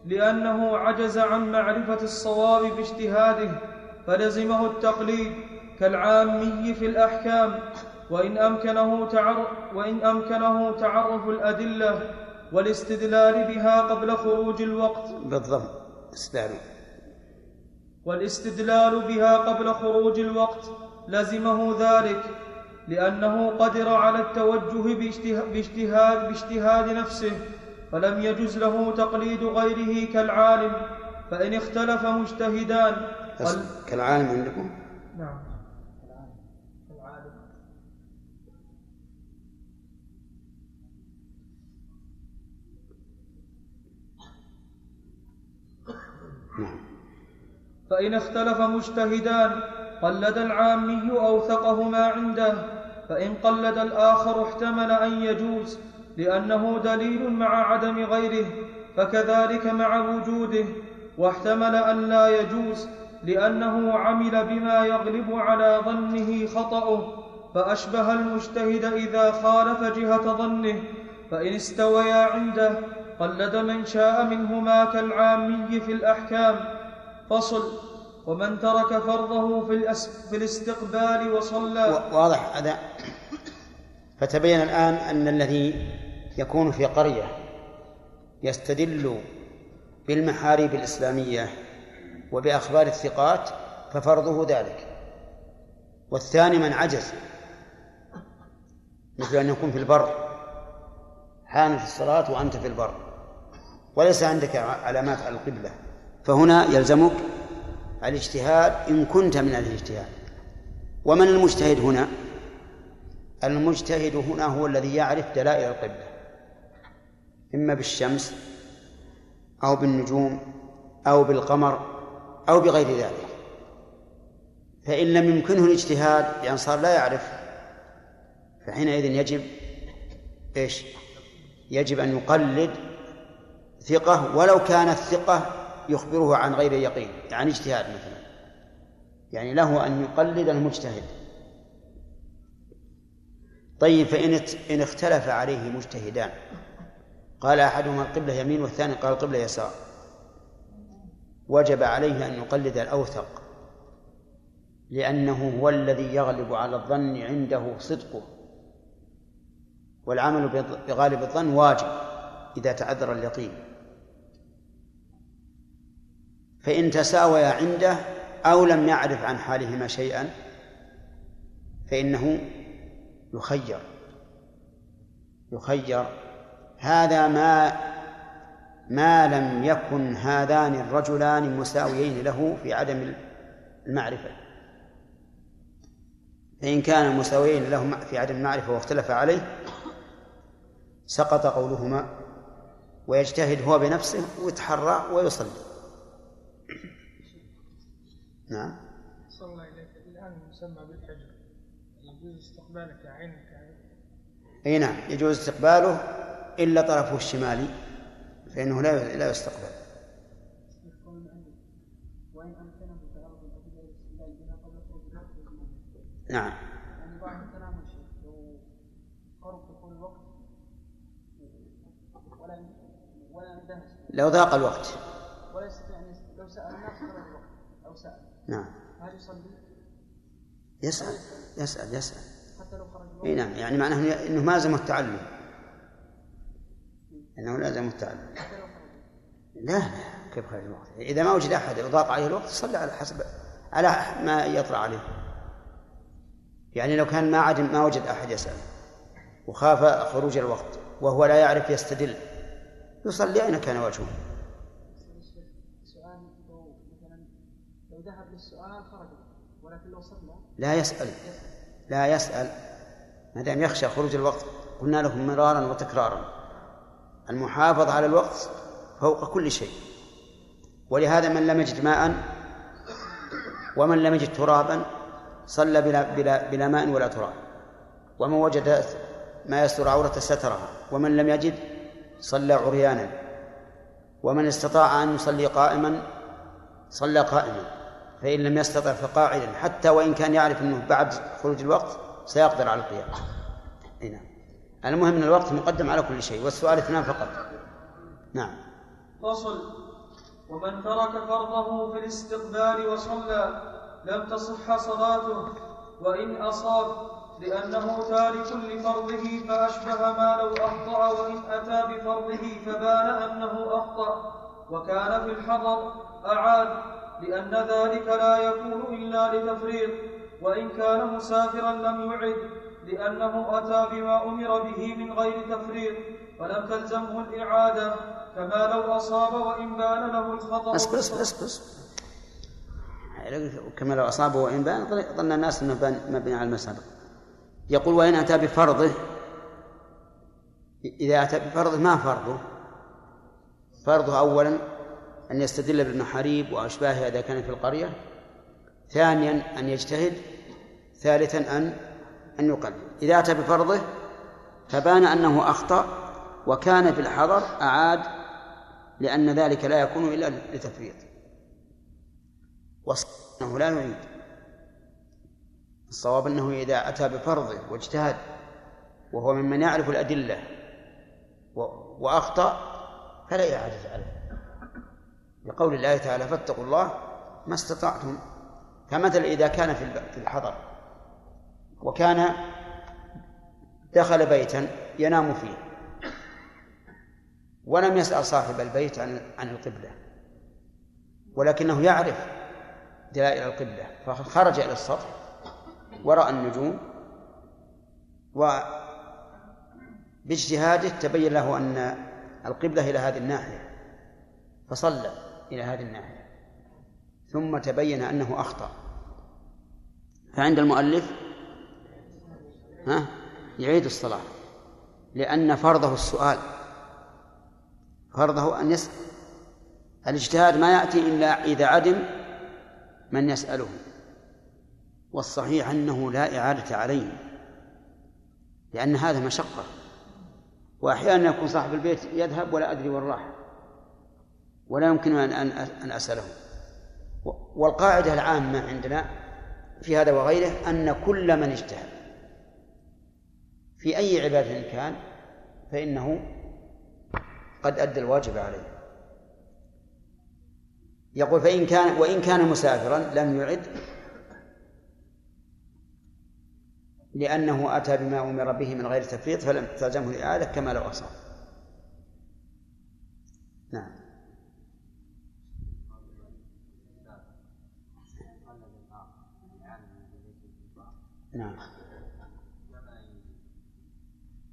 لأنه عجز عن معرفة الصواب باجتهاده فلزمه التقليد كالعامي في الأحكام وإن أمكنه تعرف وإن أمكنه تعرف الأدلة والاستدلال بها قبل خروج الوقت بالضبط استعلم والاستدلال بها قبل خروج الوقت لزمه ذلك لأنه قدر على التوجه باجته- باجتهاد, باجتهاد نفسه فلم يجز له تقليد غيره كالعالم فإن اختلف مجتهدان. كالعالم عندكم؟ نعم. فإن اختلف مجتهدان قلد العامي أوثقه ما عنده فإن قلد الآخر احتمل أن يجوز لأنه دليل مع عدم غيره فكذلك مع وجوده واحتمل أن لا يجوز لأنه عمل بما يغلب على ظنه خطأه فأشبه المجتهد إذا خالف جهة ظنه فإن استويا عنده قلد من شاء منهما كالعامي في الأحكام. فصل ومن ترك فرضه في, الأس في الاستقبال وصلى. واضح هذا. فتبين الآن أن الذي يكون في قرية يستدل بالمحاريب الإسلامية وبأخبار الثقات ففرضه ذلك. والثاني من عجز مثل أن يكون في البر. حانت الصلاة وأنت في البر. وليس عندك علامات على القبلة. فهنا يلزمك الاجتهاد إن كنت من الاجتهاد. ومن المجتهد هنا؟ المجتهد هنا هو الذي يعرف دلائل القبلة. إما بالشمس أو بالنجوم أو بالقمر أو بغير ذلك. فإن لم يمكنه الاجتهاد لأن صار لا يعرف فحينئذ يجب إيش؟ يجب أن يقلد ثقة ولو كان الثقة يخبره عن غير يقين يعني اجتهاد مثلا. يعني له أن يقلد المجتهد. طيب فإن إن اختلف عليه مجتهدان. قال أحدهما القبلة يمين والثاني قال القبلة يسار. وجب عليه أن يقلد الأوثق لأنه هو الذي يغلب على الظن عنده صدقه. والعمل بغالب الظن واجب إذا تعذر اليقين. فإن تساويا عنده أو لم يعرف عن حالهما شيئا فإنه يخير. يخير. هذا ما ما لم يكن هذان الرجلان مساويين له في عدم المعرفة. فإن كان مساويين له في عدم المعرفة واختلف عليه سقط قولهما ويجتهد هو بنفسه ويتحرى ويصلي. نعم. صلى الله إليك. الآن يسمى بالحجر. يجوز استقبالك عينك أي نعم يجوز استقباله إلا طرفه الشمالي فإنه لا لا يستقبل. وإن أمكنه تعرض الأدلة نعم. هل يصلي؟ يسأل يسأل يسأل. حتى لو خرج؟ إي نعم يعني معناه انه ما لزم التعلم. إنه لازم التعلم. لا لا كيف خرج الوقت إذا ما وجد أحد وضاق عليه الوقت صلى على حسب على ما يطرأ عليه. يعني لو كان ما عدم ما وجد أحد يسأل وخاف خروج الوقت وهو لا يعرف يستدل يصلي أين كان وجهه السؤال لو مثلا للسؤال خرج ولكن لو صلى لا يسأل. لا يسأل. ما دام يخشى خروج الوقت قلنا له مرارا وتكرارا. المحافظة على الوقت فوق كل شيء. ولهذا من لم يجد ماء ومن لم يجد ترابا صلى بلا, بلا, بلا ماء ولا تراب. ومن وجد ما يستر عورة سترها. ومن لم يجد صلى عريانا. ومن استطاع أن يصلي قائما صلى قائما. فإن لم يستطع فقاعدا حتى وإن كان يعرف أنه بعد خروج الوقت سيقدر على القيام. نعم. المهم أن الوقت مقدم على كل شيء والسؤال اثنان فقط. نعم. فصل. ومن ترك فرضه في الاستقبال وصلى لم تصح صلاته وإن أصاب لأنه تارك لفرضه فأشبه ما لو أخطأ وإن أتى بفرضه فبان أنه أخطأ وكان في الحضر أعاد. لأن ذلك لا يكون إلا لتفريط وإن كان مسافرا لم يعد لأنه أتى بما أمر به من غير تفريط ولم تلزمه الإعادة كما لو أصاب وإن بان له الخطأ اصبر اصبر اصبر كما لو أصابه وإن بان ظن الناس أنه مبني على المسابق يقول وإن أتى بفرضه إذا أتى بفرضه ما فرضه؟ فرضه أولا أن يستدل بالمحاريب وأشباهها إذا كان في القرية. ثانيا أن يجتهد. ثالثا أن أن يقلد إذا أتى بفرضه فبان أنه أخطأ وكان في الحضر أعاد لأن ذلك لا يكون إلا لتفريط. وأنه لا يعيد. الصواب أنه إذا أتى بفرضه واجتهد وهو ممن يعرف الأدلة وأخطأ فلا إعادة عليه. لقول الله تعالى فاتقوا الله ما استطعتم. كمثل إذا كان في الحضر وكان دخل بيتا ينام فيه ولم يسأل صاحب البيت عن عن القبلة ولكنه يعرف دلائل القبلة فخرج إلى السطح ورأى النجوم وباجتهاده تبين له أن القبلة إلى هذه الناحية فصلى. إلى هذه الناحية. ثم تبين أنه أخطأ. فعند المؤلف ها يعيد الصلاة لأن فرضه السؤال. فرضه أن يسأل الاجتهاد ما يأتي إلا إذا عدم من يسأله. والصحيح أنه لا إعادة عليه لأن هذا مشقة. وأحيانا يكون صاحب البيت يذهب ولا أدري وين راح. ولا يمكن أن أن أن أسأله والقاعدة العامة عندنا في هذا وغيره أن كل من اجتهد. في أي عبادة كان فإنه قد أدى الواجب عليه. يقول فإن كان وإن كان مسافرا لم يعد لأنه أتى بما أمر به من غير تفريط فلم تلزمه الإعادة كما لو أصاب نعم نعم.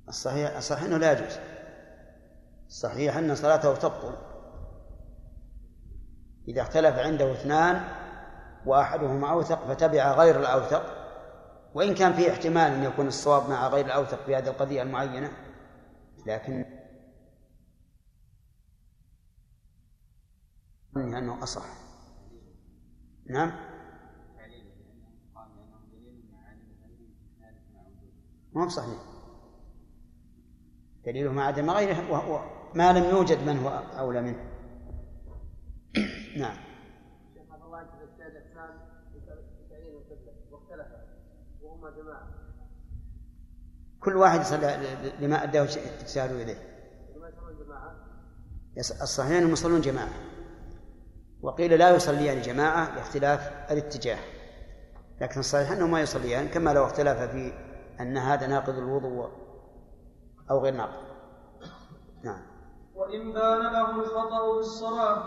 الصحيح الصحيح إنه لا يجوز. الصحيح أن صلاته تبطل. إذا اختلف عنده اثنان وأحدهما أوثق فتبع غير الأوثق وإن كان في احتمال أن يكون الصواب مع غير الأوثق في هذه القضية المعينة لكن انه أصح. نعم. ما هو صحيح دليله ما عدم غيره وهو ما لم يوجد من هو أولى منه. نعم. كل واحد يصلي لما أداه اجتهاد إليه. الصحيح أنهم يصلون جماعة؟ وقيل لا يصليان جماعة لاختلاف الاتجاه. لكن الصحيح أنه ما يصليان كما لو اختلف في أن هذا ناقض الوضوء أو غير ناقض. نعم. وإن بان له الخطأ في الصلاة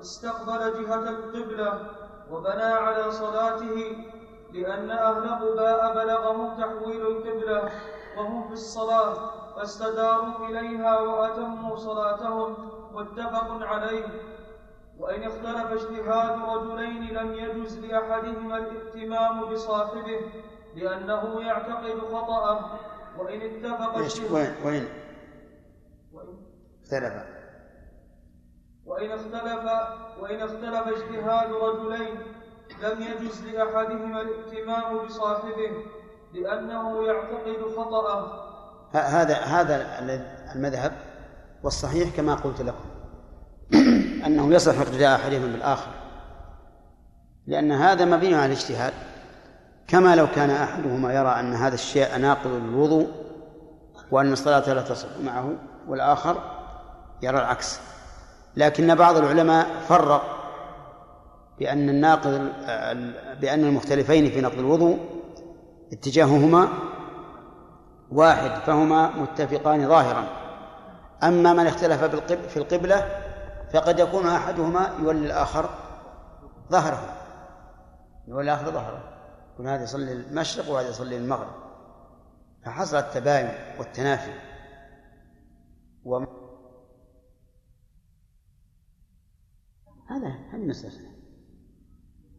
استقبل جهة القبلة وبنى على صلاته لأن أهل قباء بلغهم تحويل القبلة وهم في الصلاة فاستداروا إليها وأتموا صلاتهم متفق عليه. وإن اختلف اجتهاد رجلين لم يجز لأحدهما الائتمام بصاحبه. لأنه يعتقد خطأه. وإن اتفق وين؟ وين؟ اختلف. وإن اختلف وإن اختلف اجتهاد رجلين لم يجز لأحدهما الائتمام بصاحبه لأنه يعتقد خطأه. هذا هذا المذهب والصحيح كما قلت لكم. أنه يصح اقتداء أحدهما بالآخر. لأن هذا مبني على الاجتهاد. كما لو كان أحدهما يرى أن هذا الشيء ناقض للوضوء وأن الصلاة لا تصح معه والآخر يرى العكس. لكن بعض العلماء فرق بأن الناقض بأن المختلفين في نقض الوضوء اتجاههما واحد فهما متفقان ظاهرا. أما من اختلف في القبلة فقد يكون أحدهما يولي الآخر ظهره يولي الآخر ظهره. يكون هذا يصلي المشرق وهذا يصلي المغرب. فحصل التباين والتنافي. و... هذا هذه مسألة.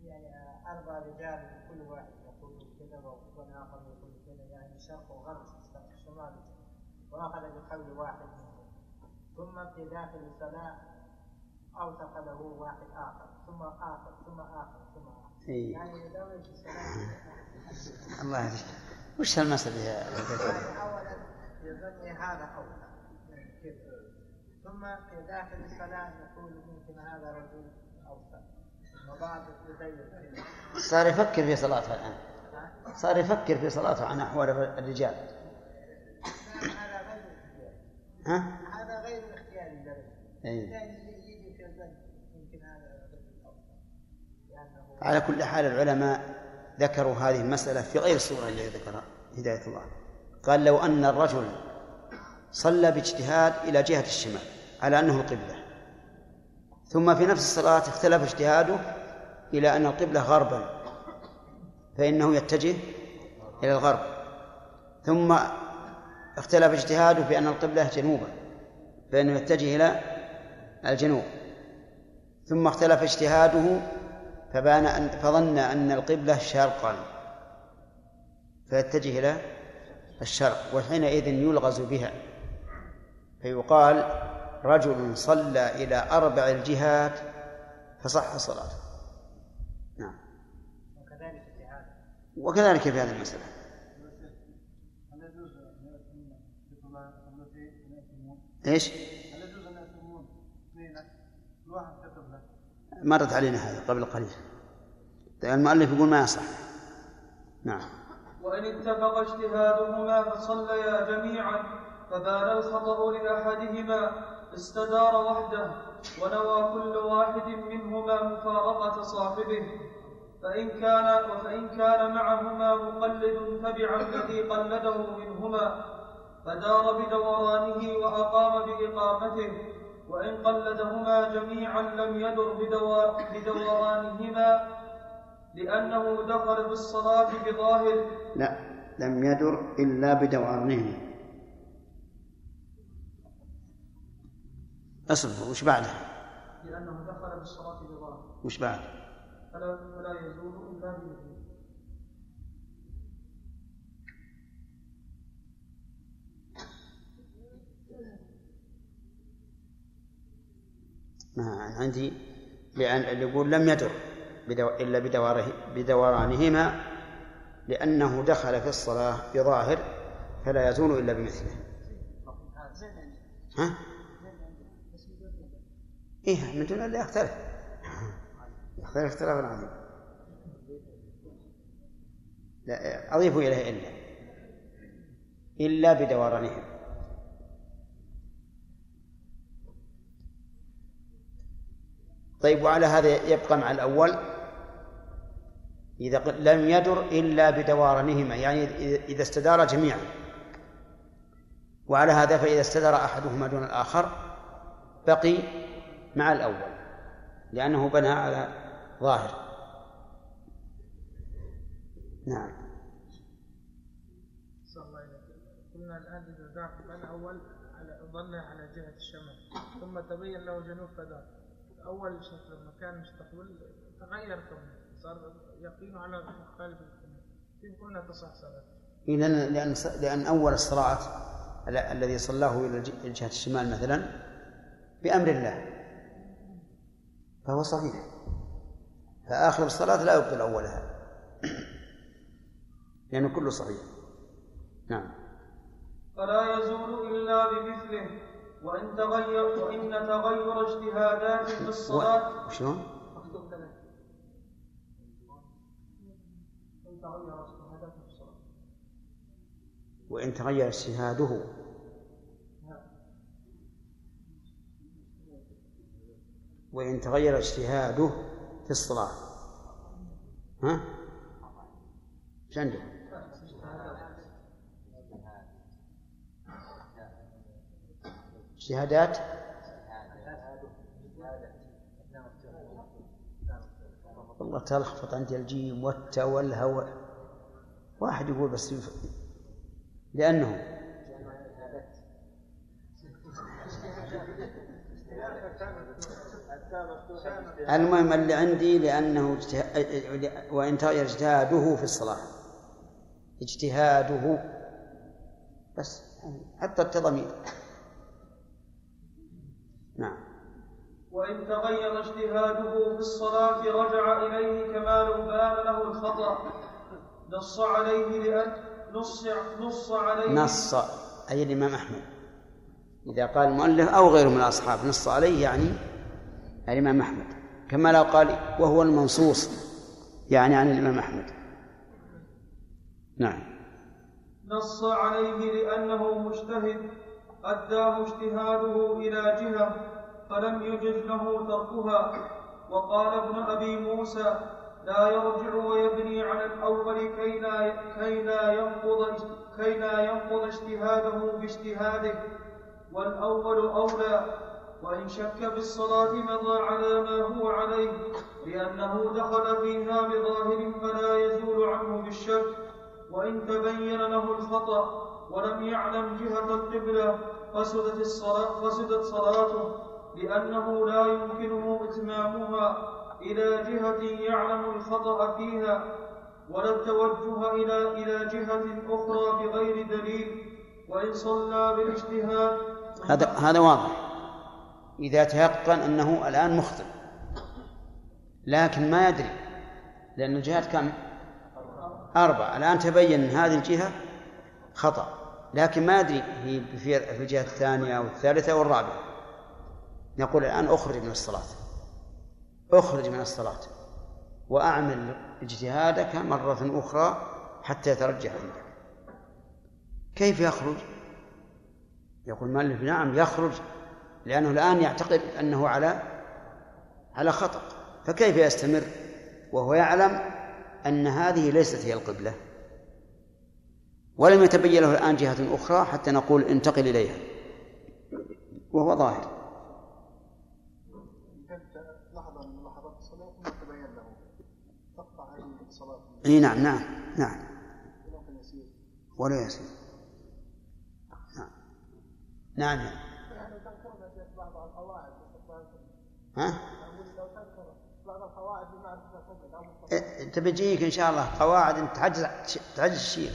يعني أربع رجال كل واحد يقول كذا والآخر يقول كذا يعني شرق وغرب شمال وأخذ بقول واحد. ثم في داخل الصلاة أوثق له واحد آخر ثم آخر ثم آخر ثم آخر إيه. يعني الله يهديك. وش هالمسألة يا أولا يظن هذا أولى. ثم في داخل الصلاة يقول يمكن هذا رجل وبعض. صار يفكر في صلاته الآن. صار يفكر في صلاته عن أحوال الرجال. هذا غير اختياري إيه. يمكن هذا لأنه على كل حال العلماء ذكروا هذه المسألة في غير الصورة اللي ذكرها هداية الله. قال لو أن الرجل صلى باجتهاد إلى جهة الشمال على أنه القبلة ثم في نفس الصلاة اختلف اجتهاده إلى أن القبلة غربا فإنه يتجه إلى الغرب ثم اختلف اجتهاده بأن القبلة جنوبا فإنه يتجه إلى الجنوب ثم اختلف اجتهاده فبان أن فظن أن القبلة شرقا. فيتجه إلى الشرق وحينئذ يلغز بها. فيقال رجل صلى إلى أربع الجهات فصح صلاته. نعم. وكذلك في هذا. وكذلك في هذه المسألة. هل يجوز ان يأتون في صلاة التي يأتمون؟ إيش؟ هل يجوز ان يأتمون اثنين كل واحد كتب له؟ مرت علينا هذا قبل قليل. المؤلف يقول ما يصح. نعم. وإن اتفق اجتهادهما فصليا جميعا فبان الخطأ لأحدهما استدار وحده ونوى كل واحد منهما مفارقة صاحبه. فإن كان وفإن كان معهما مقلد تبع الذي قلده منهما فدار بدورانه وأقام بإقامته. وإن قلدهما جميعا لم يدر بدورانهما لأنه دخل بالصلاة بظاهر لا لم يدر إلا بدورانه اصبر وش بعده؟ لأنه دخل بالصلاة بظاهر وش بعد؟ فلا فلا يزول إلا بإذنه ما عندي لأن يقول لم يدر بدو... إلا بدواره بدورانهما لأنه دخل في الصلاة بظاهر فلا يزول إلا بمثله. ها؟ إيه من دون أن يختلف. يختلف اختلافا عظيما لا أضيف إليه إلا. إلا بدورانهم طيب وعلى هذا يبقى مع الأول. إذا لم يدر إلا بدورانهما يعني إذا استدار جميعا. وعلى هذا فإذا استدار أحدهما دون الآخر بقي مع الأول لأنه بنى على ظاهر. نعم. قلنا الآن إذا الأول على ظن على جهة الشمال ثم تبين له جنوب فذاك أول شكل لما كان مستقبل تغير كونه صار يقينه على مخالف القبلة كيف قلنا تصح صلاته لأن لأن لأن أول الصلاة ال- الذي صلاه إلى جهة الشمال مثلا بأمر الله. فهو صحيح. فآخر الصلاة لا يبطل أولها. لأنه كله صحيح. نعم. فلا يزول إلا بمثله. وإن تغير وإن تغير اجتهادات في الصلاة وشلون؟ مكتوب كذا. إن تغير اجتهادات في الصلاة. وإن تغير اجتهاده. وإن تغير اجتهاده في الصلاة. ها؟ إيش اجتهادات؟ والله تلخبط عندي الجيم والتا والهوى واحد يقول بس يف... لأنه. المهم اللي عندي لأنه اجته... وإن تغير اجتهاده في الصلاة. اجتهاده. بس حتى التضمير. وإن تغير اجتهاده في الصلاة رجع إليه كما لو بان له الخطأ. نص عليه لأن نص نص عليه نص أي الإمام أحمد. إذا قال المؤلف أو غيره من الأصحاب نص عليه يعني الإمام أحمد. كما لو قال وهو المنصوص يعني عن الإمام أحمد. نعم. نص عليه لأنه مجتهد أداه اجتهاده إلى جهة فلم يجز له تركها. وقال ابن أبي موسى لا يرجع ويبني على الأول كي لا كي لا ينقض كي لا ينقض اجتهاده باجتهاده. والأول أولى. وإن شك بالصلاة مضى على ما هو عليه لأنه دخل فيها بظاهر فلا يزول عنه بالشك. وإن تبين له الخطأ ولم يعلم جهة القبلة فسدت الصلاة فسدت صلاته. لأنه لا يمكنه إتمامها إلى جهة يعلم الخطأ فيها ولا التوجه إلى إلى جهة أخرى بغير دليل وإن صلى بالاجتهاد. هذا هذا واضح. إذا تيقن أنه الآن مخطئ. لكن ما يدري لأن الجهات كم؟ أربعة. الآن تبين أن هذه الجهة خطأ. لكن ما يدري هي في الجهة الثانية أو الثالثة أو الرابعة. نقول الآن أخرج من الصلاة. أخرج من الصلاة. وأعمل اجتهادك مرة أخرى حتى يترجح عندك. كيف يخرج؟ يقول المؤلف نعم يخرج لأنه الآن يعتقد أنه على على خطأ. فكيف يستمر؟ وهو يعلم أن هذه ليست هي القبلة. ولم يتبين له الآن جهة أخرى حتى نقول انتقل إليها. وهو ظاهر. إي نعم نعم نعم. ولا يسير. نعم. نعم, نعم. ها؟ أنت بيجيك إن شاء الله قواعد تعجز تعجز الشيء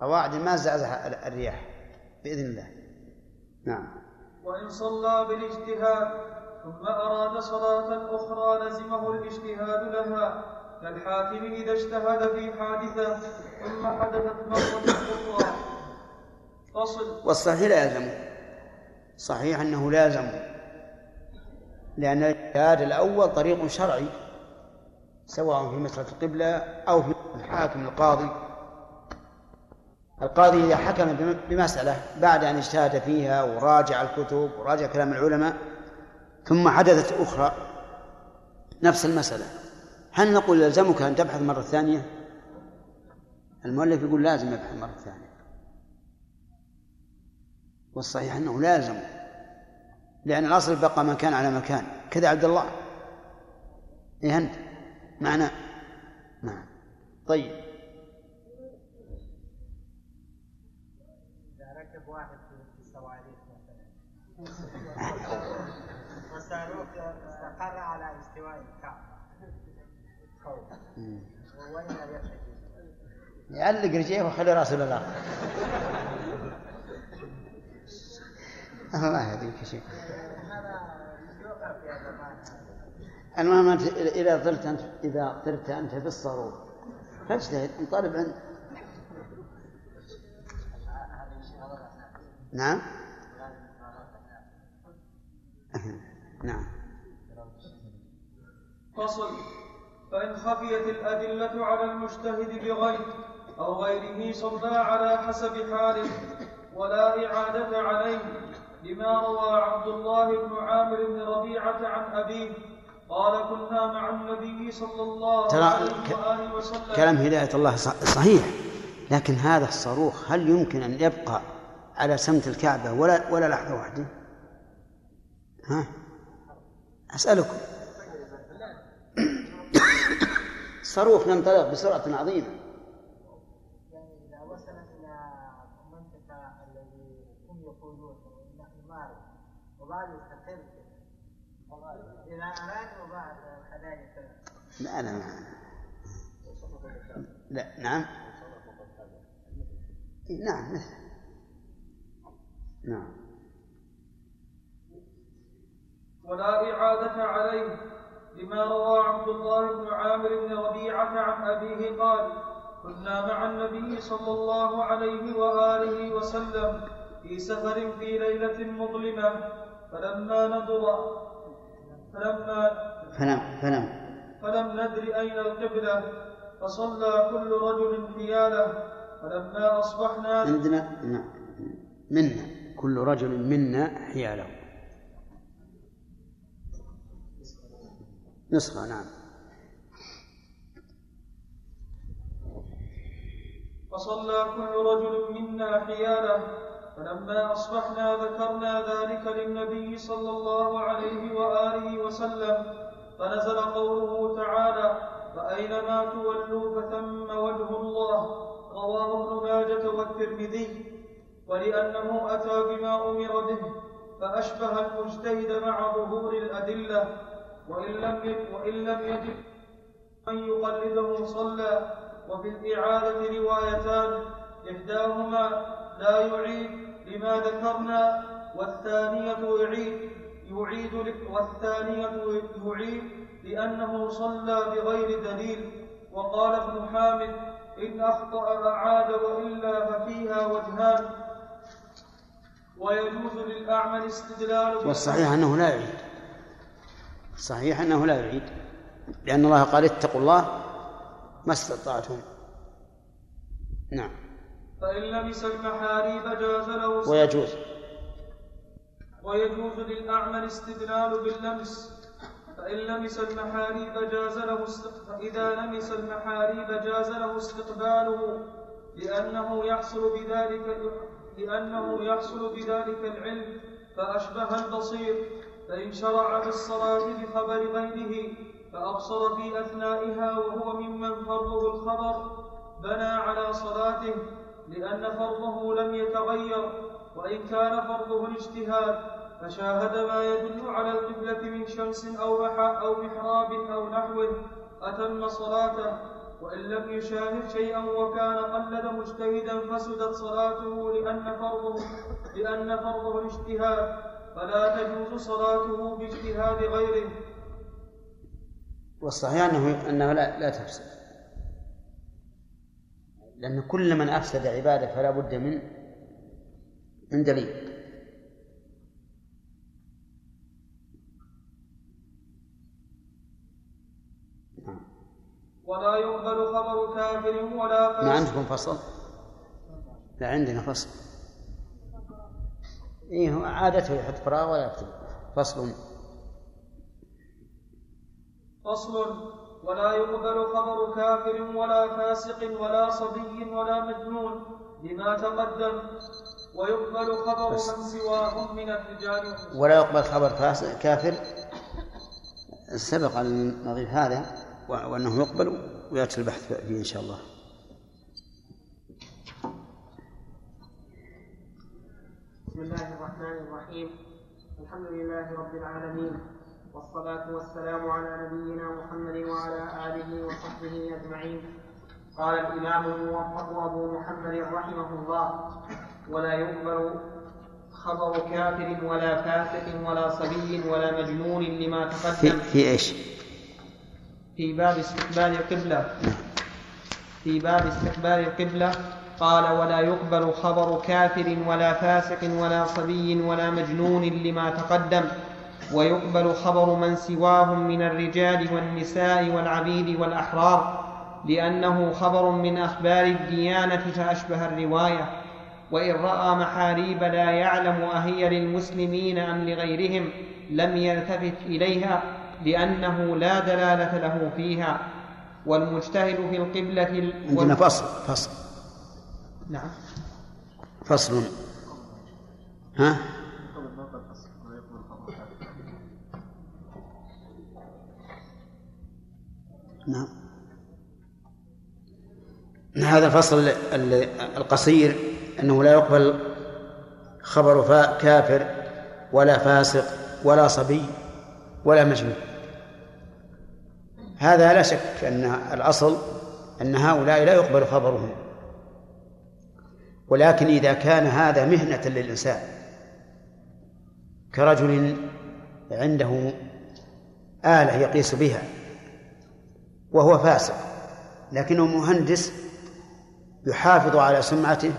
قواعد ما زعزع الرياح بإذن الله. نعم. وإن صلى بالاجتهاد ثم أراد صلاة أخرى لزمه الاجتهاد لها. كالحاكم إذا اجتهد في حادثة ثم حدثت مرة أخرى. فصل. والصحيح لا يلزمه. صحيح أنه لازم لأن الاجتهاد الأول طريق شرعي سواء في مسألة القبلة أو في الحاكم القاضي. القاضي إذا حكم بمسألة بعد أن اجتهد فيها وراجع الكتب وراجع كلام العلماء ثم حدثت أخرى نفس المسألة. هل نقول يلزمك أن تبحث مرة ثانية؟ المؤلف يقول لازم يبحث مرة ثانية. والصحيح أنه لازم لأن الأصل بقى مكان على مكان. كذا عبد الله. إيه أنت؟ معنا؟ نعم. طيب. إذا ركب واحد في الصواريخ مثلا استقر على استواء الكعبة. يعلق رجليه وخلي راسه للآخر الله يهديك شيخ المهم أنت إذا طرت أنت إذا طرت أنت في الصاروخ فاجتهد انطلب عند نعم نعم فصل فإن خفيت الأدلة على المجتهد بغير أو غيره صلى على حسب حاله ولا إعادة عليه لما روى عبد الله بن عامر بن ربيعة عن أبيه قال كنا مع النبي صلى الله عليه وآله وسلم كلام هداية الله صحيح لكن هذا الصاروخ هل يمكن أن يبقى على سمت الكعبة ولا ولا لحظة واحدة؟ ها؟ أسألكم صاروخ ينطلق بسرعة عظيمة. إذا إلى المنطقة الذي هم يقولون يستقر إذا أرادوا لا لا لا لا نعم. نعم نعم. ولا إعادة عليه. لما روى عبد الله بن عامر بن ربيعة عن أبيه قال كنا مع النبي صلى الله عليه وآله وسلم في سفر في ليلة مظلمة فلما نظر فلما فلم فلم. فلم ندر أين القبلة فصلى كل رجل حياله فلما أصبحنا عندنا نعم. منا. كل رجل منا حياله. نسخة نعم. فصلى كل رجل منا حياله فلما أصبحنا ذكرنا ذلك للنبي صلى الله عليه وآله وسلم فنزل قوله تعالى فأينما تولوا فثم وجه الله رواه ابن ماجة والترمذي ولأنه أتى بما أمر به فأشبه المجتهد مع ظهور الأدلة. وإن لم وإن لم يجد من يقلده صلى وفي الإعادة روايتان إحداهما لا يعيد لما ذكرنا والثانية يعيد يعيد والثانية يعيد لأنه صلى بغير دليل. وقال ابن حامد إن أخطأ أعاد وإلا ففيها وجهان. ويجوز للأعمى الاستدلال والصحيح أنه لا يعيد. صحيح أنه لا يعيد لأن الله قال اتقوا الله ما استطعتم. نعم. فإن لمس المحاريب جاز له ويجوز. ويجوز للأعمى الاستدلال باللمس. فإن لمس المحاريب جاز له فإذا لمس المحاريب جاز له استقباله لأنه يحصل بذلك لأنه يحصل بذلك العلم فأشبه البصير. فإن شرع في الصلاة بخبر غيره فأبصر في أثنائها وهو ممن فرضه الخبر بنى على صلاته لأن فرضه لم يتغير وإن كان فرضه الاجتهاد فشاهد ما يدل على القبلة من شمس أو أو محراب أو نحوه أتم صلاته وإن لم يشاهد شيئا وكان قلد مجتهدا فسدت صلاته لأن فرضه لأن فرضه الاجتهاد. فلا تجوز صلاته باجتهاد غيره. والصحيح أنه أنه لا, لا تفسد. لأن كل من أفسد عبادة فلا بد من من دليل. ولا يقبل خبر كافر ولا ما فاسق. عندكم فصل؟ لا عندنا فصل. إيه هو عادته يحط فراغ ولا يكتب فصل. فصل. ولا يقبل خبر كافر ولا فاسق ولا صبي ولا مجنون لما تقدم. ويقبل خبر بس. من سواهم من الرجال. ولا يقبل خبر فاسق كافر. سبق أن نضيف هذا وأنه يقبل ويأتي البحث فيه إن شاء الله. بسم الله الرحمن الرحيم. الحمد لله رب العالمين. والصلاة والسلام على نبينا محمد وعلى آله وصحبه أجمعين. قال الإمام الموفق أبو محمد رحمه الله ولا يقبل خبر كافر ولا فاسق ولا صبي ولا مجنون لما في, تقدم في إيش؟ في باب استقبال القبلة. في باب استقبال القبلة. قال ولا يقبل خبر كافر ولا فاسق ولا صبي ولا مجنون لما تقدم. ويقبل خبر من سواهم من الرجال والنساء والعبيد والأحرار لأنه خبر من أخبار الديانة فأشبه الرواية. وإن رأى محاريب لا يعلم أهي للمسلمين أم لغيرهم لم يلتفت إليها لأنه لا دلالة له فيها. والمجتهد في القبلة ال- عندنا فصل فصل. نعم. فصل. ها؟ نعم. هذا الفصل ال- ال- القصير أنه لا يقبل خبر كافر ولا فاسق ولا صبي ولا مجنون. هذا لا شك أن الأصل أن هؤلاء لا يقبل خبرهم. ولكن إذا كان هذا مهنة للإنسان كرجل عنده آلة يقيس بها وهو فاسق لكنه مهندس يحافظ على سمعته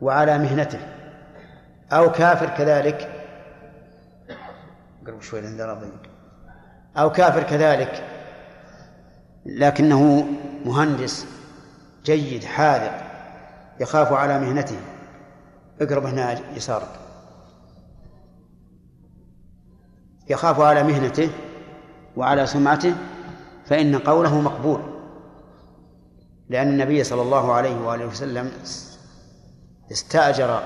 وعلى مهنته أو كافر كذلك قرب شوي أو كافر كذلك لكنه مهندس جيد حاذق يخاف على مهنته. اقرب هنا يسارك. يخاف على مهنته وعلى سمعته فإن قوله مقبول. لأن النبي صلى الله عليه وآله وسلم استأجر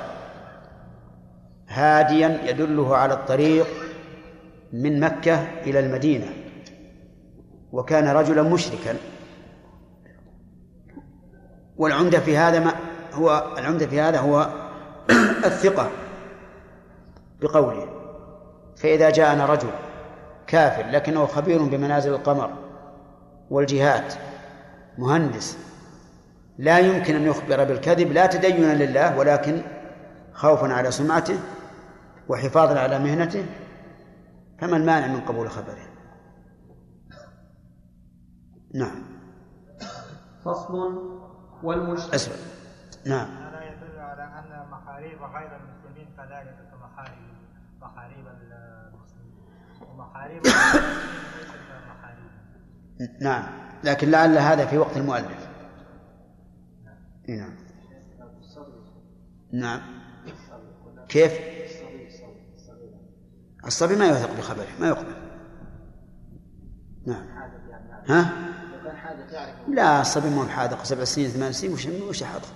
هاديا يدله على الطريق من مكة إلى المدينة وكان رجلا مشركا. والعمدة في هذا هو العمدة في هذا هو الثقة بقوله. فإذا جاءنا رجل كافر لكنه خبير بمنازل القمر والجهات مهندس لا يمكن أن يخبر بالكذب لا تدينا لله ولكن خوفا على سمعته وحفاظا على مهنته فما المانع من قبول خبره؟ نعم. فصل. أسف نعم. هذا يدل على أن محاريب غير المسلمين كذلك كمحاريب محاريب المسلمين. ومحاريب المسلمين ليست كمحاريب نعم. لكن لعل هذا في وقت المؤلف. نعم. نعم. كيف؟ الصبي ما يوثق بخبره ما يقبل. نعم. ها؟ لا الصبي ما هو حاذق سبع سنين ثمان سنين وش وش حاذق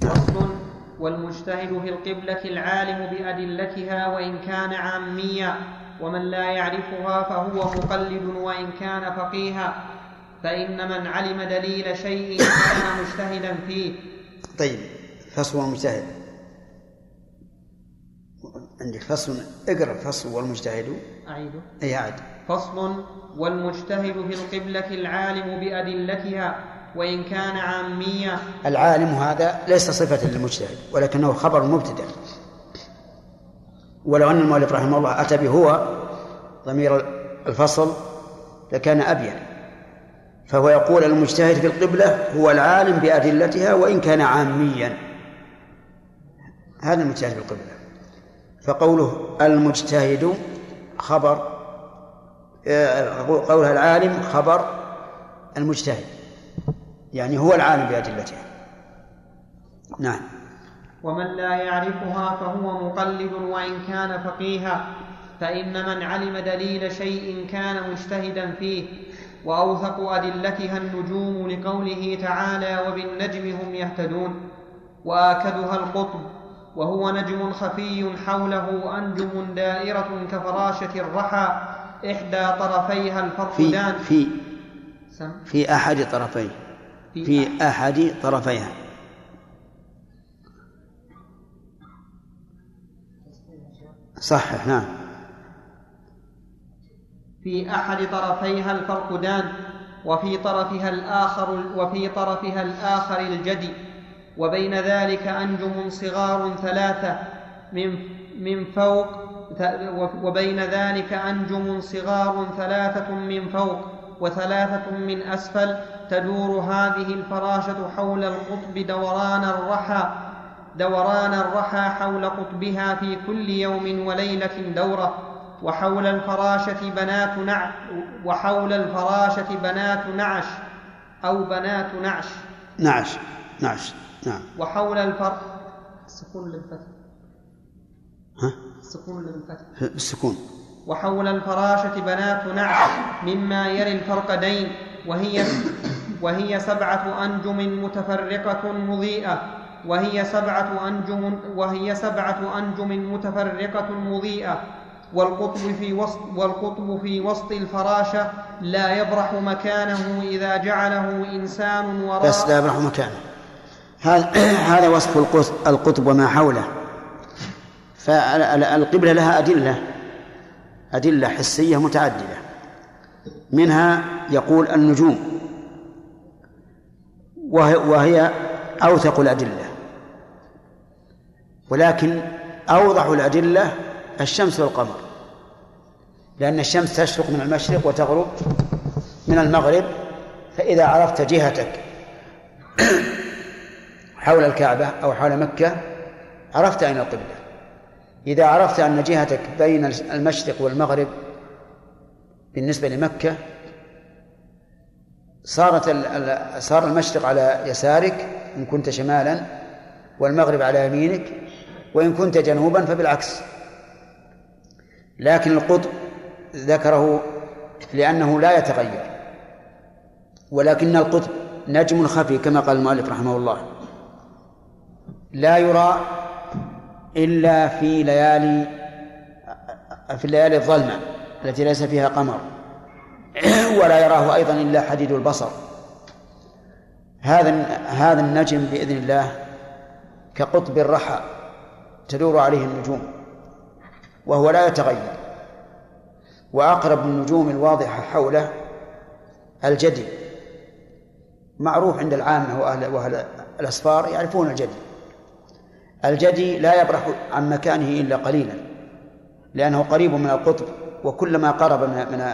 فصل والمجتهد في القبلة العالم بأدلتها وإن كان عاميا ومن لا يعرفها فهو مقلد وإن كان فقيها فإن من علم دليل شيء كان مجتهدا فيه. طيب فصل والمجتهد. عندك فصل اقرأ فصل والمجتهد. أعيده أي عاد فصل والمجتهد في القبلة العالم بأدلتها وإن كان عاميا العالم هذا ليس صفة للمجتهد ولكنه خبر مبتدأ ولو أن المؤلف رحمه الله أتى به هو ضمير الفصل لكان أبين. فهو يقول المجتهد في القبلة هو العالم بأدلتها وإن كان عاميا. هذا المجتهد في القبلة. فقوله المجتهد خبر آه، قولها العالم خبر المجتهد. يعني هو العالم بأدلتها نعم. ومن لا يعرفها فهو مقلد وإن كان فقيها فإن من علم دليل شيء كان مجتهدا فيه وأوثق أدلتها النجوم لقوله تعالى وبالنجم هم يهتدون. وآكدها القطب وهو نجم خفي حوله أنجم دائرة كفراشة الرحى إحدى طرفيها في الفرقدان في سم. في أحد طرفيه. في أحد. طرفيها. صحح نعم. في أحد طرفيها الفرقدان وفي طرفها الآخر وفي طرفها الآخر الجدي وبين ذلك أنجم صغار ثلاثة من من فوق وبين ذلك أنجم صغار ثلاثة من فوق. وثلاثة من أسفل تدور هذه الفراشة حول القطب دوران الرحى دوران الرحى حول قطبها في كل يوم وليلة دورة وحول الفراشة بنات نع وحول الفراشة بنات نعش أو بنات نعش. نعش نعش نعم. وحول الفر السكون للفتح. ها؟ السكون للفتح. بالسكون وحول الفراشة بنات نعش مما يلي الفرقدين وهي وهي سبعة أنجم متفرقة مضيئة وهي سبعة أنجم وهي سبعة أنجم متفرقة مضيئة. والقطب في وسط والقطب في وسط الفراشة لا يبرح مكانه إذا جعله إنسان وراء بس لا يبرح مكانه. هذا هذا وصف القطب وما حوله. فالقبلة لها أدلة. أدلة حسية متعددة. منها يقول النجوم. وهي أوثق الأدلة. ولكن أوضح الأدلة الشمس والقمر. لأن الشمس تشرق من المشرق وتغرب من المغرب. فإذا عرفت جهتك حول الكعبة أو حول مكة عرفت أين القبلة. إذا عرفت أن جهتك بين المشرق والمغرب بالنسبة لمكة صارت صار المشرق على يسارك إن كنت شمالا والمغرب على يمينك وإن كنت جنوبا فبالعكس. لكن القطب ذكره لأنه لا يتغير ولكن القطب نجم خفي كما قال المؤلف رحمه الله. لا يرى إلا في ليالي في الليالي الظلمة التي ليس فيها قمر. ولا يراه أيضا إلا حديد البصر. هذا هذا النجم بإذن الله كقطب الرحى تدور عليه النجوم وهو لا يتغير. وأقرب النجوم الواضحة حوله الجدي. معروف عند العامة وأهل, وأهل الأسفار يعرفون الجدي. الجدي لا يبرح عن مكانه إلا قليلا لأنه قريب من القطب وكلما قرب من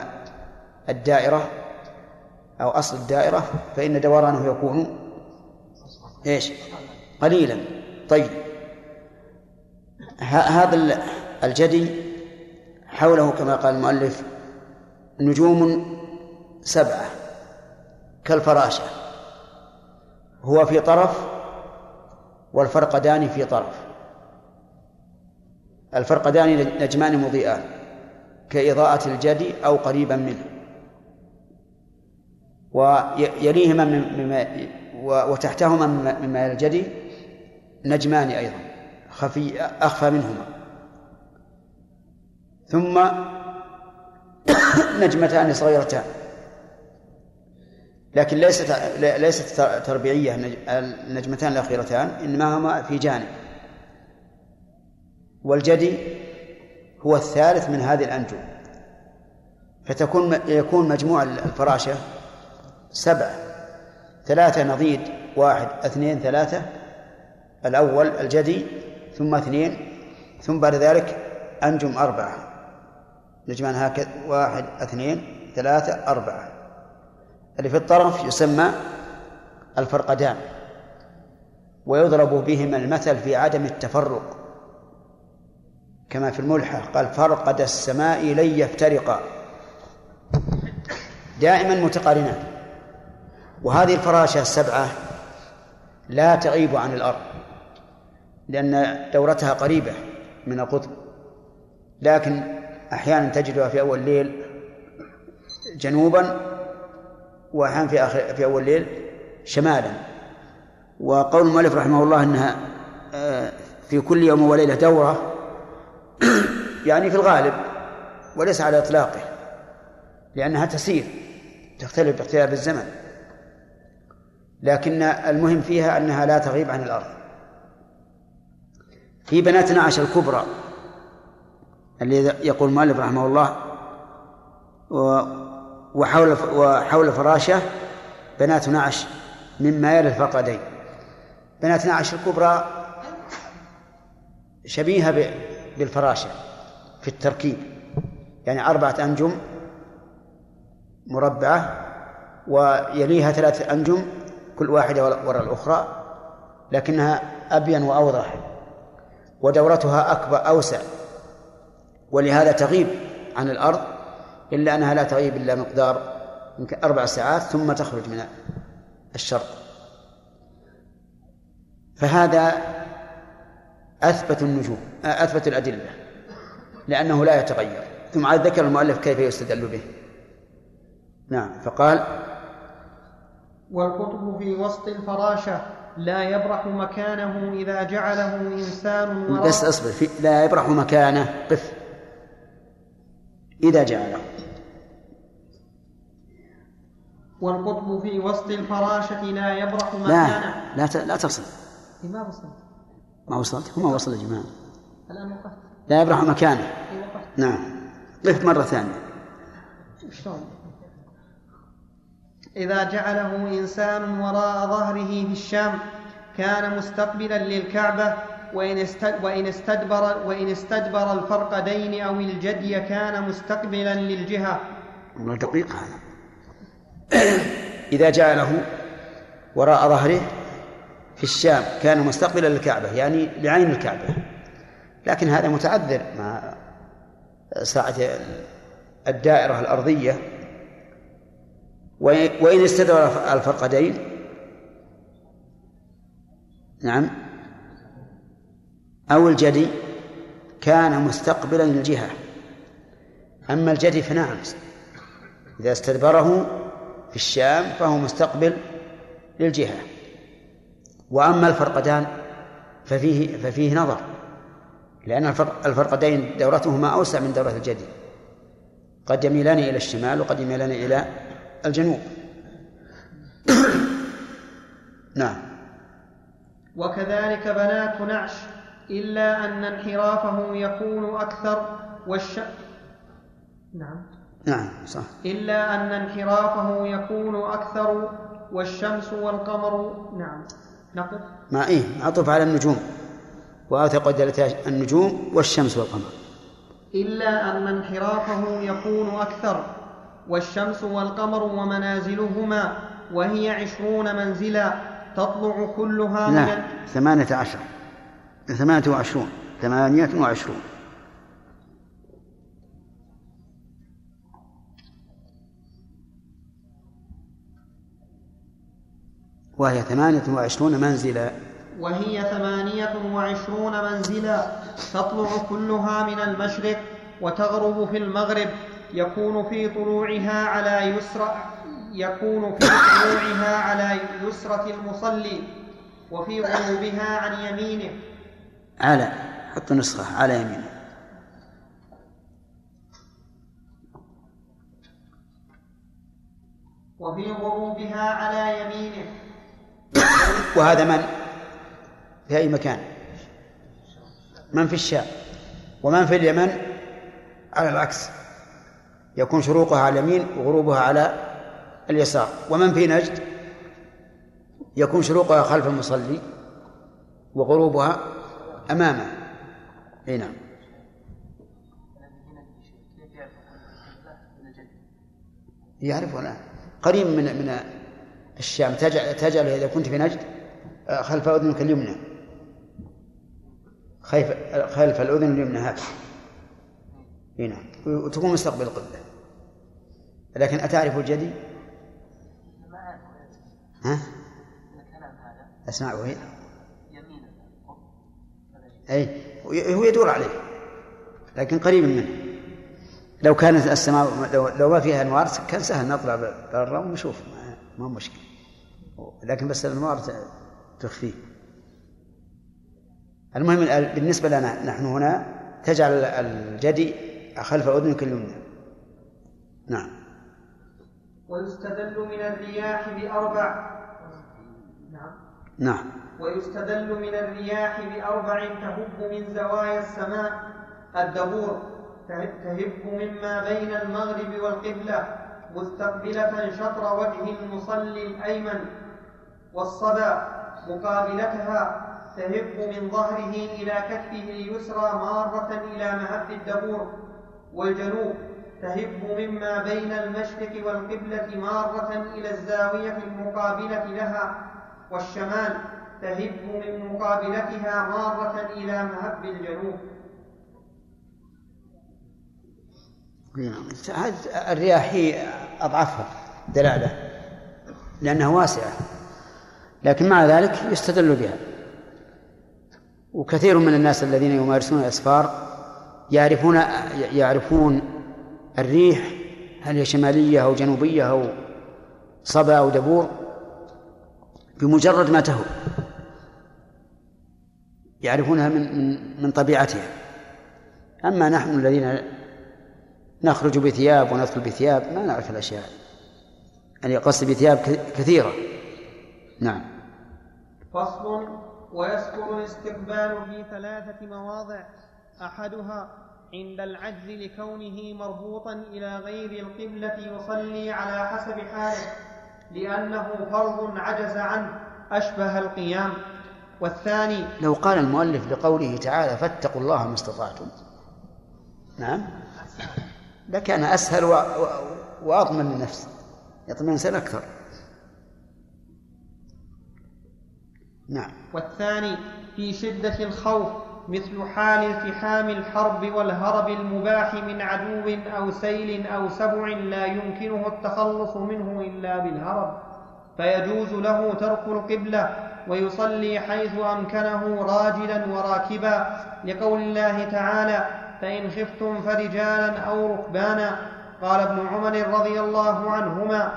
الدائرة أو أصل الدائرة فإن دورانه يكون إيش؟ قليلا. طيب. هذا الجدي حوله كما قال المؤلف نجوم سبعة كالفراشة هو في طرف والفرقدان في طرف. الفرقدان نجمان مضيئان كإضاءة الجدي أو قريبا منه. ويليهما مما وتحتهما مما الجدي نجمان أيضا خفي أخفى منهما. ثم نجمتان صغيرتان. لكن ليست ليست تربيعية النجمتان الأخيرتان إنما هما في جانب. والجدي هو الثالث من هذه الأنجم. فتكون يكون مجموع الفراشة سبعة ثلاثة نضيد واحد اثنين ثلاثة. الأول الجدي ثم اثنين ثم بعد ذلك أنجم أربعة. نجمان هكذا واحد اثنين ثلاثة أربعة. اللي في الطرف يسمى الفرقدان ويضرب بهما المثل في عدم التفرق. كما في الملحة قال فرقد السماء لن يفترقا دائما متقارنان. وهذه الفراشة السبعة لا تغيب عن الأرض لأن دورتها قريبة من القطب. لكن أحيانا تجدها في أول الليل جنوبا وأحيانا في آخر في أول الليل شمالا. وقول المؤلف رحمه الله أنها آه، في كل يوم وليلة دورة يعني في الغالب وليس على إطلاقه لأنها تسير تختلف باختلاف الزمن. لكن المهم فيها أنها لا تغيب عن الأرض. في بنات نعش الكبرى اللي يقول المؤلف رحمه الله وحول وحول فراشه بنات نعش مما يلي الفقدين. بناتنا عشر الكبرى شبيهة بالفراشة في التركيب. يعني أربعة أنجم مربعة ويليها ثلاثة أنجم كل واحدة وراء الأخرى لكنها أبين وأوضح ودورتها أكبر أوسع. ولهذا تغيب عن الأرض إلا أنها لا تغيب إلا مقدار يمكن أربع ساعات ثم تخرج من الشرق. فهذا أثبت النجوم أثبت الأدلة لأنه لا يتغير. ثم عاد ذكر المؤلف كيف يستدل به. نعم فقال والقطب في وسط الفراشة لا يبرح مكانه إذا جعله إنسان وراء بس أصبر في لا يبرح مكانه قف. إذا جعله. والقطب في وسط الفراشة لا يبرح لا مكانه. لا ت- لا تصل ما وصلت. ما وصلت؟ هو ما وصل يا جماعة. الآن وقفت. لا يبرح مكانه. إي وقفت. نعم. قف مرة ثانية. شلون؟ إذا جعله إنسان وراء ظهره في الشام كان مستقبلا للكعبة وإن وإن استدبر وإن استدبر الفرقدين أو الجدي كان مستقبلا للجهة. والله دقيق هذا. إذا جعله وراء ظهره في الشام كان مستقبلا للكعبة يعني بعين الكعبة. لكن هذا متعذر مع ساعة الدائرة الأرضية. وإن استدبر الفرقدين نعم أو الجدي كان مستقبلا للجهة. أما الجدي فنعم إذا استدبره في الشام فهو مستقبل للجهة. وأما الفرقدان ففيه ففيه نظر لأن الفرق الفرقدين دورتهما أوسع من دورة الجدي قد يميلان إلى الشمال وقد يميلان إلى الجنوب. نعم. وكذلك بنات نعش إلا أن انحرافه يكون أكثر والش. نعم. نعم صح. إلا أن انحرافه يكون أكثر والشمس والقمر نعم. نقف. ما إيه معطوف على النجوم. وأوثق النجوم والشمس والقمر. إلا أن انحرافه يكون أكثر والشمس والقمر ومنازلهما وهي عشرون منزلا تطلع كلها من لا ثمانية عشر. ثمانية وعشرون. ثمانية وعشرون. وهي ثمانية وعشرون منزلا. وهي ثمانية وعشرون منزلا. تطلع كلها من المشرق وتغرب في المغرب. يكون في طلوعها على يسرى يكون في طلوعها على يسرة المصلي. وفي غروبها عن يمينه. على حط نسخة على يمينه. وفي غروبها على يمينه. وهذا من؟ في أي مكان؟ من في الشام. ومن في اليمن؟ على العكس. يكون شروقها على اليمين وغروبها على اليسار. ومن في نجد؟ يكون شروقها خلف المصلي وغروبها أمامه. أي نعم. يعرف ولا قريب من من الشام. تجعل تجعل إذا كنت في نجد آه، خلف أذنك اليمنى. خلف خلف الأذن اليمنى هكذا إي نعم. وتكون مستقبل القبلة. لكن أتعرف الجدي؟ ها؟ أسمعه. هي؟ أي. هو يدور عليه. لكن قريب منه. لو كانت السماء لو, ما فيها أنوار كان سهل نطلع برا ونشوف ما, مشكلة. لكن بس الانوار ت- تخفيه المهم ال- بالنسبة لنا نحن هنا تجعل الجدي خلف اذنك اليمنى نعم. ويستدل من الرياح بأربع. نعم. نعم. ويستدل من الرياح بأربع تهب من زوايا السماء الدبور تهب تهب مما بين المغرب والقبلة. مستقبلة شطر وجه المصلي الأيمن والصبا مقابلتها تهب من ظهره إلى كفه اليسرى مارة إلى مهب الدبور والجنوب تهب مما بين المشرق والقبلة مارة إلى الزاوية المقابلة لها والشمال تهب من مقابلتها مارة إلى مهب الجنوب. هذه الرياح هي أضعفها دلالة لأنها واسعة لكن مع ذلك يستدل بها. وكثير من الناس الذين يمارسون الأسفار يعرفون يعرفون الريح هل هي شمالية أو جنوبية أو صبا أو دبور بمجرد ما تهب يعرفونها من من من طبيعتها. أما نحن الذين نخرج بثياب وندخل بثياب ما نعرف الأشياء. يعني قصد بثياب كثيرة. نعم. فصل ويسكن الاستقبال في ثلاثة مواضع. أحدها عند العجز لكونه مربوطا إلى غير القبلة يصلي على حسب حاله لأنه فرض عجز عنه أشبه القيام. والثاني لو قال المؤلف لقوله تعالى فاتقوا الله ما استطعتم. نعم. لكان أسهل. وأضمن للنفس سنة أكثر نعم والثاني في شدة الخوف مثل حال التحام الحرب والهرب المباح من عدو أو سيل أو سبع لا يمكنه التخلص منه إلا بالهرب فيجوز له ترك القبلة ويصلي حيث أمكنه راجلا وراكبا لقول الله تعالى فإن خفتم فرجالا أو ركبانا قال ابن عمر رضي الله عنهما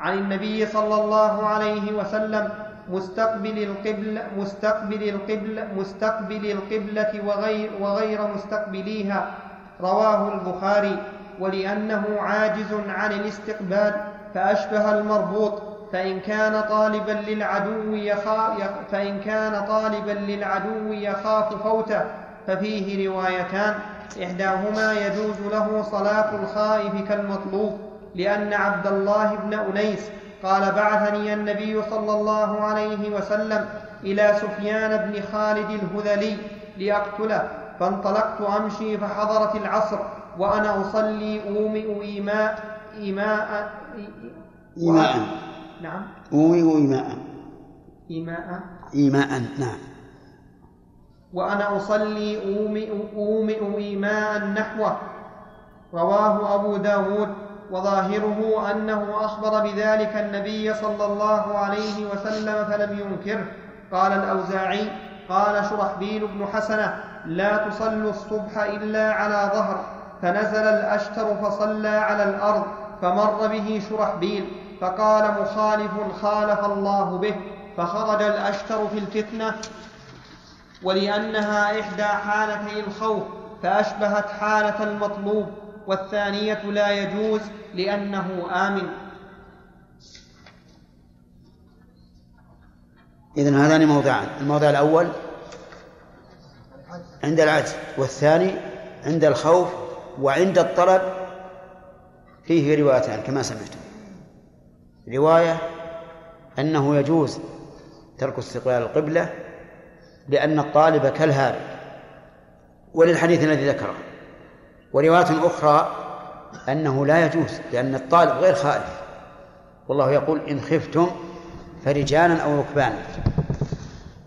عن النبي صلى الله عليه وسلم مستقبل القبلة مستقبل القبلة مستقبل القبلة وغير وغير مستقبليها رواه البخاري ولأنه عاجز عن الاستقبال فأشبه المربوط فإن كان طالبا للعدو يخاف فإن كان طالبا للعدو يخاف فوته ففيه روايتان. إحداهما يجوز له صلاة الخائف كالمطلوب لأن عبد الله بن أنيس قال بعثني النبي صلى الله عليه وسلم إلى سفيان بن خالد الهذلي لأقتله فانطلقت أمشي فحضرت العصر وأنا أصلي أومئ إيماء إيماء إيماء. نعم. أومئ إيماء. إيماء. إيماء نعم. وأنا أصلي أومئ, أومئ إيماء نحوه رواه أبو داود وظاهره أنه أخبر بذلك النبي صلى الله عليه وسلم فلم ينكره قال الأوزاعي قال شرحبيل بن حسنة لا تصلوا الصبح إلا على ظهر. فنزل الأشتر فصلى على الأرض فمر به شرحبيل فقال مخالف خالف الله به. فخرج الأشتر في الفتنة ولأنها إحدى حالتي الخوف فأشبهت حالة المطلوب والثانية لا يجوز لأنه آمن. إذن هذان موضعان الموضع الأول عند العجز والثاني عند الخوف وعند الطلب فيه روايتان كما سمعتم. رواية أنه يجوز ترك استقبال القبلة لأن الطالب كالهارب وللحديث الذي ذكره. ورواية أخرى أنه لا يجوز لأن الطالب غير خائف. والله يقول إن خفتم فرجالا أو ركبانا.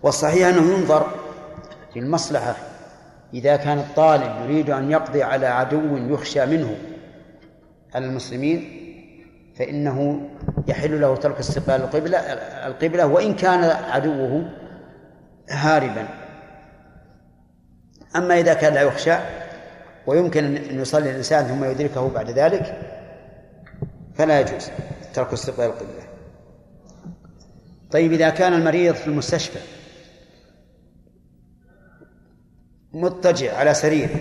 والصحيح أنه ينظر في المصلحة إذا كان الطالب يريد أن يقضي على عدو يخشى منه على المسلمين فإنه يحل له ترك استقبال القبلة القبلة وإن كان عدوه هاربا. أما إذا كان لا يخشى ويمكن أن يصلي الإنسان ثم يدركه بعد ذلك فلا يجوز ترك استقبال القبلة. طيب إذا كان المريض في المستشفى مضطجع على سريره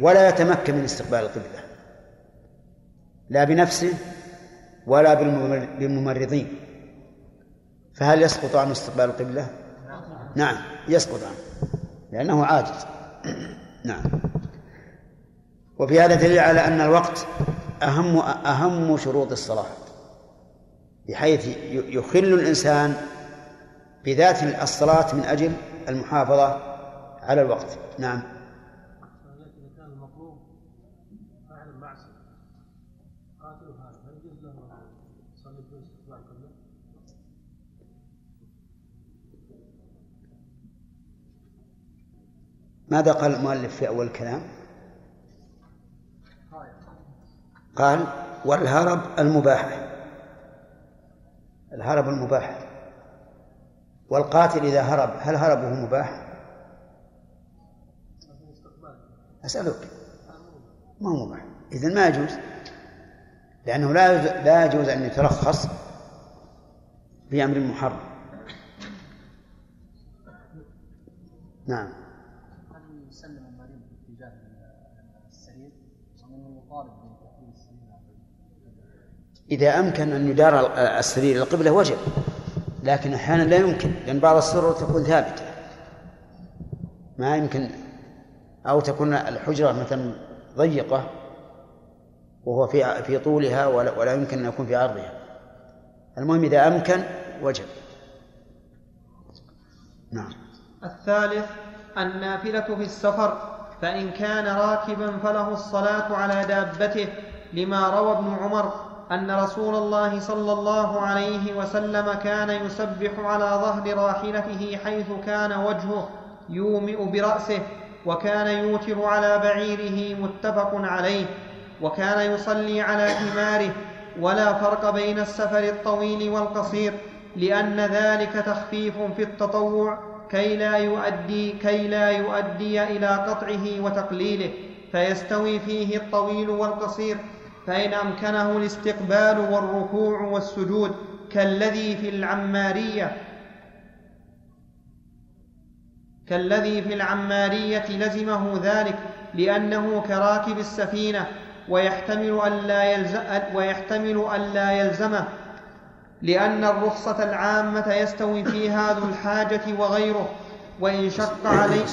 ولا يتمكن من استقبال القبلة لا بنفسه ولا بالممرضين فهل يسقط عنه استقبال القبلة؟ نعم. يسقط عنه لأنه عاجز. نعم. وفي هذا دليل على أن الوقت أهم أهم شروط الصلاة بحيث يخل الإنسان بذات الصلاة من أجل المحافظة على الوقت. نعم إذا كان المطلوب فاعل المعصية قاتل هذا هل يجوز له يصلي بدون استقبال القبلة؟ ماذا قال المؤلف في أول الكلام قال والهرب المباح. الهرب المباح. والقاتل إذا هرب هل هربه مباح؟ أسألك. ما هو مباح؟ إذن ما يجوز. لأنه لا لا يجوز أن يترخص بأمر محرم. نعم هل يسلم المريض باتجاه السرير ومن يطالب بتحويل السرير إذا أمكن أن يدار السرير القبلة وجب لكن أحيانا لا يمكن لأن بعض السرر تكون ثابتة. ما يمكن أو تكون الحجرة مثلا ضيقة وهو في في طولها ولا, ولا يمكن أن يكون في عرضها. المهم إذا أمكن وجب. نعم. الثالث النافلة في السفر فإن كان راكبا فله الصلاة على دابته لما روى ابن عمر أن رسول الله صلى الله عليه وسلم كان يسبح على ظهر راحلته حيث كان وجهه يومئ برأسه وكان يوتر على بعيره متفق عليه وكان يصلي على حماره ولا فرق بين السفر الطويل والقصير لأن ذلك تخفيف في التطوع كي لا يؤدي كي لا يؤدي إلى قطعه وتقليله فيستوي فيه الطويل والقصير. فإن أمكنه الاستقبال والركوع والسجود كالذي في العمارية كالذي في العمارية لزمه ذلك لأنه كراكب السفينة ويحتمل ألا يلزم ويحتمل ألا يلزمه لأن الرخصة العامة يستوي فيها ذو الحاجة وغيره وإن شق عليه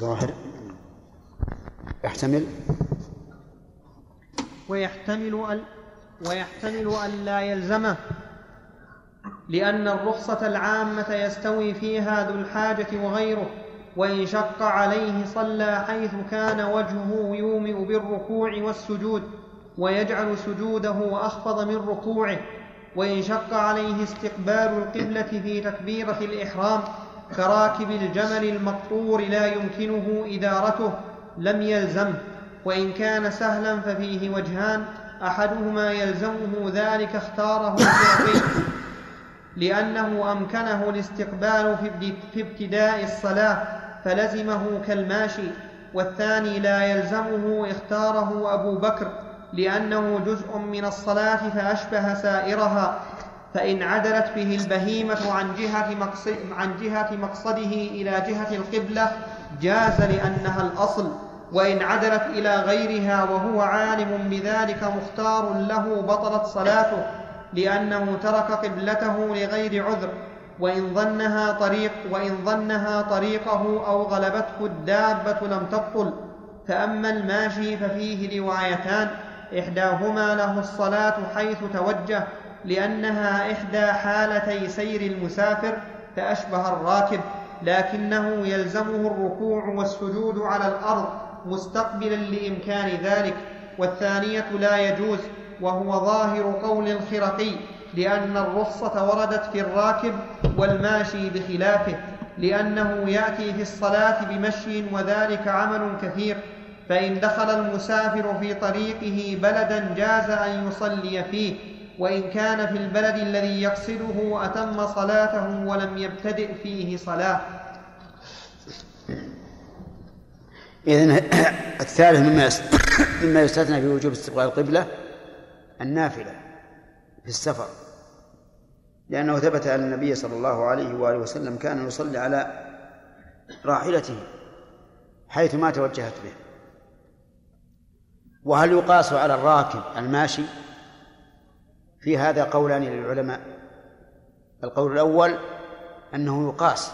الظاهر. يحتمل. ويحتمل أن ويحتمل أن لا يلزمه لأن الرخصة العامة يستوي فيها ذو الحاجة وغيره وإن شق عليه صلى حيث كان وجهه يومئ بالركوع والسجود ويجعل سجوده أخفض من ركوعه وإن شق عليه استقبال القبلة في تكبيرة الإحرام. كراكب الجمل المقطور لا يمكنه إدارته لم يلزمه. وإن كان سهلا ففيه وجهان أحدهما يلزمه ذلك اختاره الشافعي لأنه أمكنه الاستقبال في ابتداء الصلاة فلزمه كالماشي. والثاني لا يلزمه اختاره أبو بكر لأنه جزء من الصلاة فأشبه سائرها. فإن عدلت به البهيمة عن جهة, مقصد عن جهة مقصده إلى جهة القبلة جاز لأنها الأصل. وإن عدلت إلى غيرها وهو عالم بذلك مختار له بطلت صلاته لأنه ترك قبلته لغير عذر. وإن ظنها طريق وإن ظنها طريقه أو غلبته الدابة لم تبطل. فأما الماشي ففيه روايتان إحداهما له الصلاة حيث توجه لأنها إحدى حالتي سير المسافر فأشبه الراكب لكنه يلزمه الركوع والسجود على الأرض مستقبلا لإمكان ذلك. والثانية لا يجوز وهو ظاهر قول الخرقي لأن الرخصة وردت في الراكب والماشي بخلافه لأنه يأتي في الصلاة بمشي وذلك عمل كثير. فإن دخل المسافر في طريقه بلدا جاز أن يصلي فيه. وإن كان في البلد الذي يقصده أتم صلاته ولم يبتدئ فيه صلاة. إذن الثالث مما مما يستثنى في وجوب استقبال القبلة النافلة في السفر لأنه ثبت أن النبي صلى الله عليه وآله وسلم كان يصلي على راحلته حيث ما توجهت به. وهل يقاس على الراكب الماشي؟ في هذا قولان للعلماء. القول الأول أنه يقاس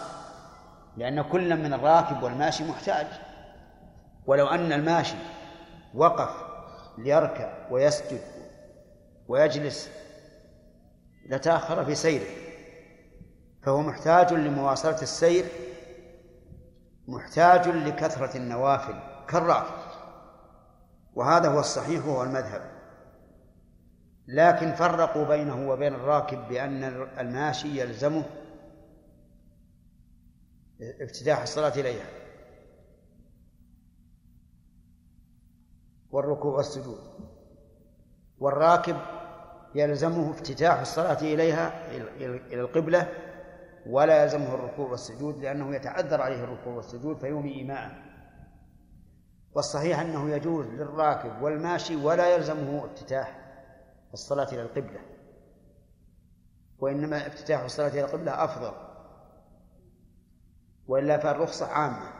لأن كل من الراكب والماشي محتاج. ولو أن الماشي وقف ليركع ويسجد ويجلس لتأخر في سيره فهو محتاج لمواصلة السير محتاج لكثرة النوافل كالراكب. وهذا هو الصحيح وهو المذهب. لكن فرقوا بينه وبين الراكب بأن الماشي يلزمه افتتاح الصلاة إليها. والركوع والسجود. والراكب يلزمه افتتاح الصلاة إليها إلى القبلة ولا يلزمه الركوع والسجود لأنه يتعذر عليه الركوع والسجود فيومي إيماء والصحيح أنه يجوز للراكب والماشي ولا يلزمه افتتاح. الصلاة إلى القبلة. وإنما افتتاح الصلاة إلى القبلة أفضل. وإلا فالرخصة عامة.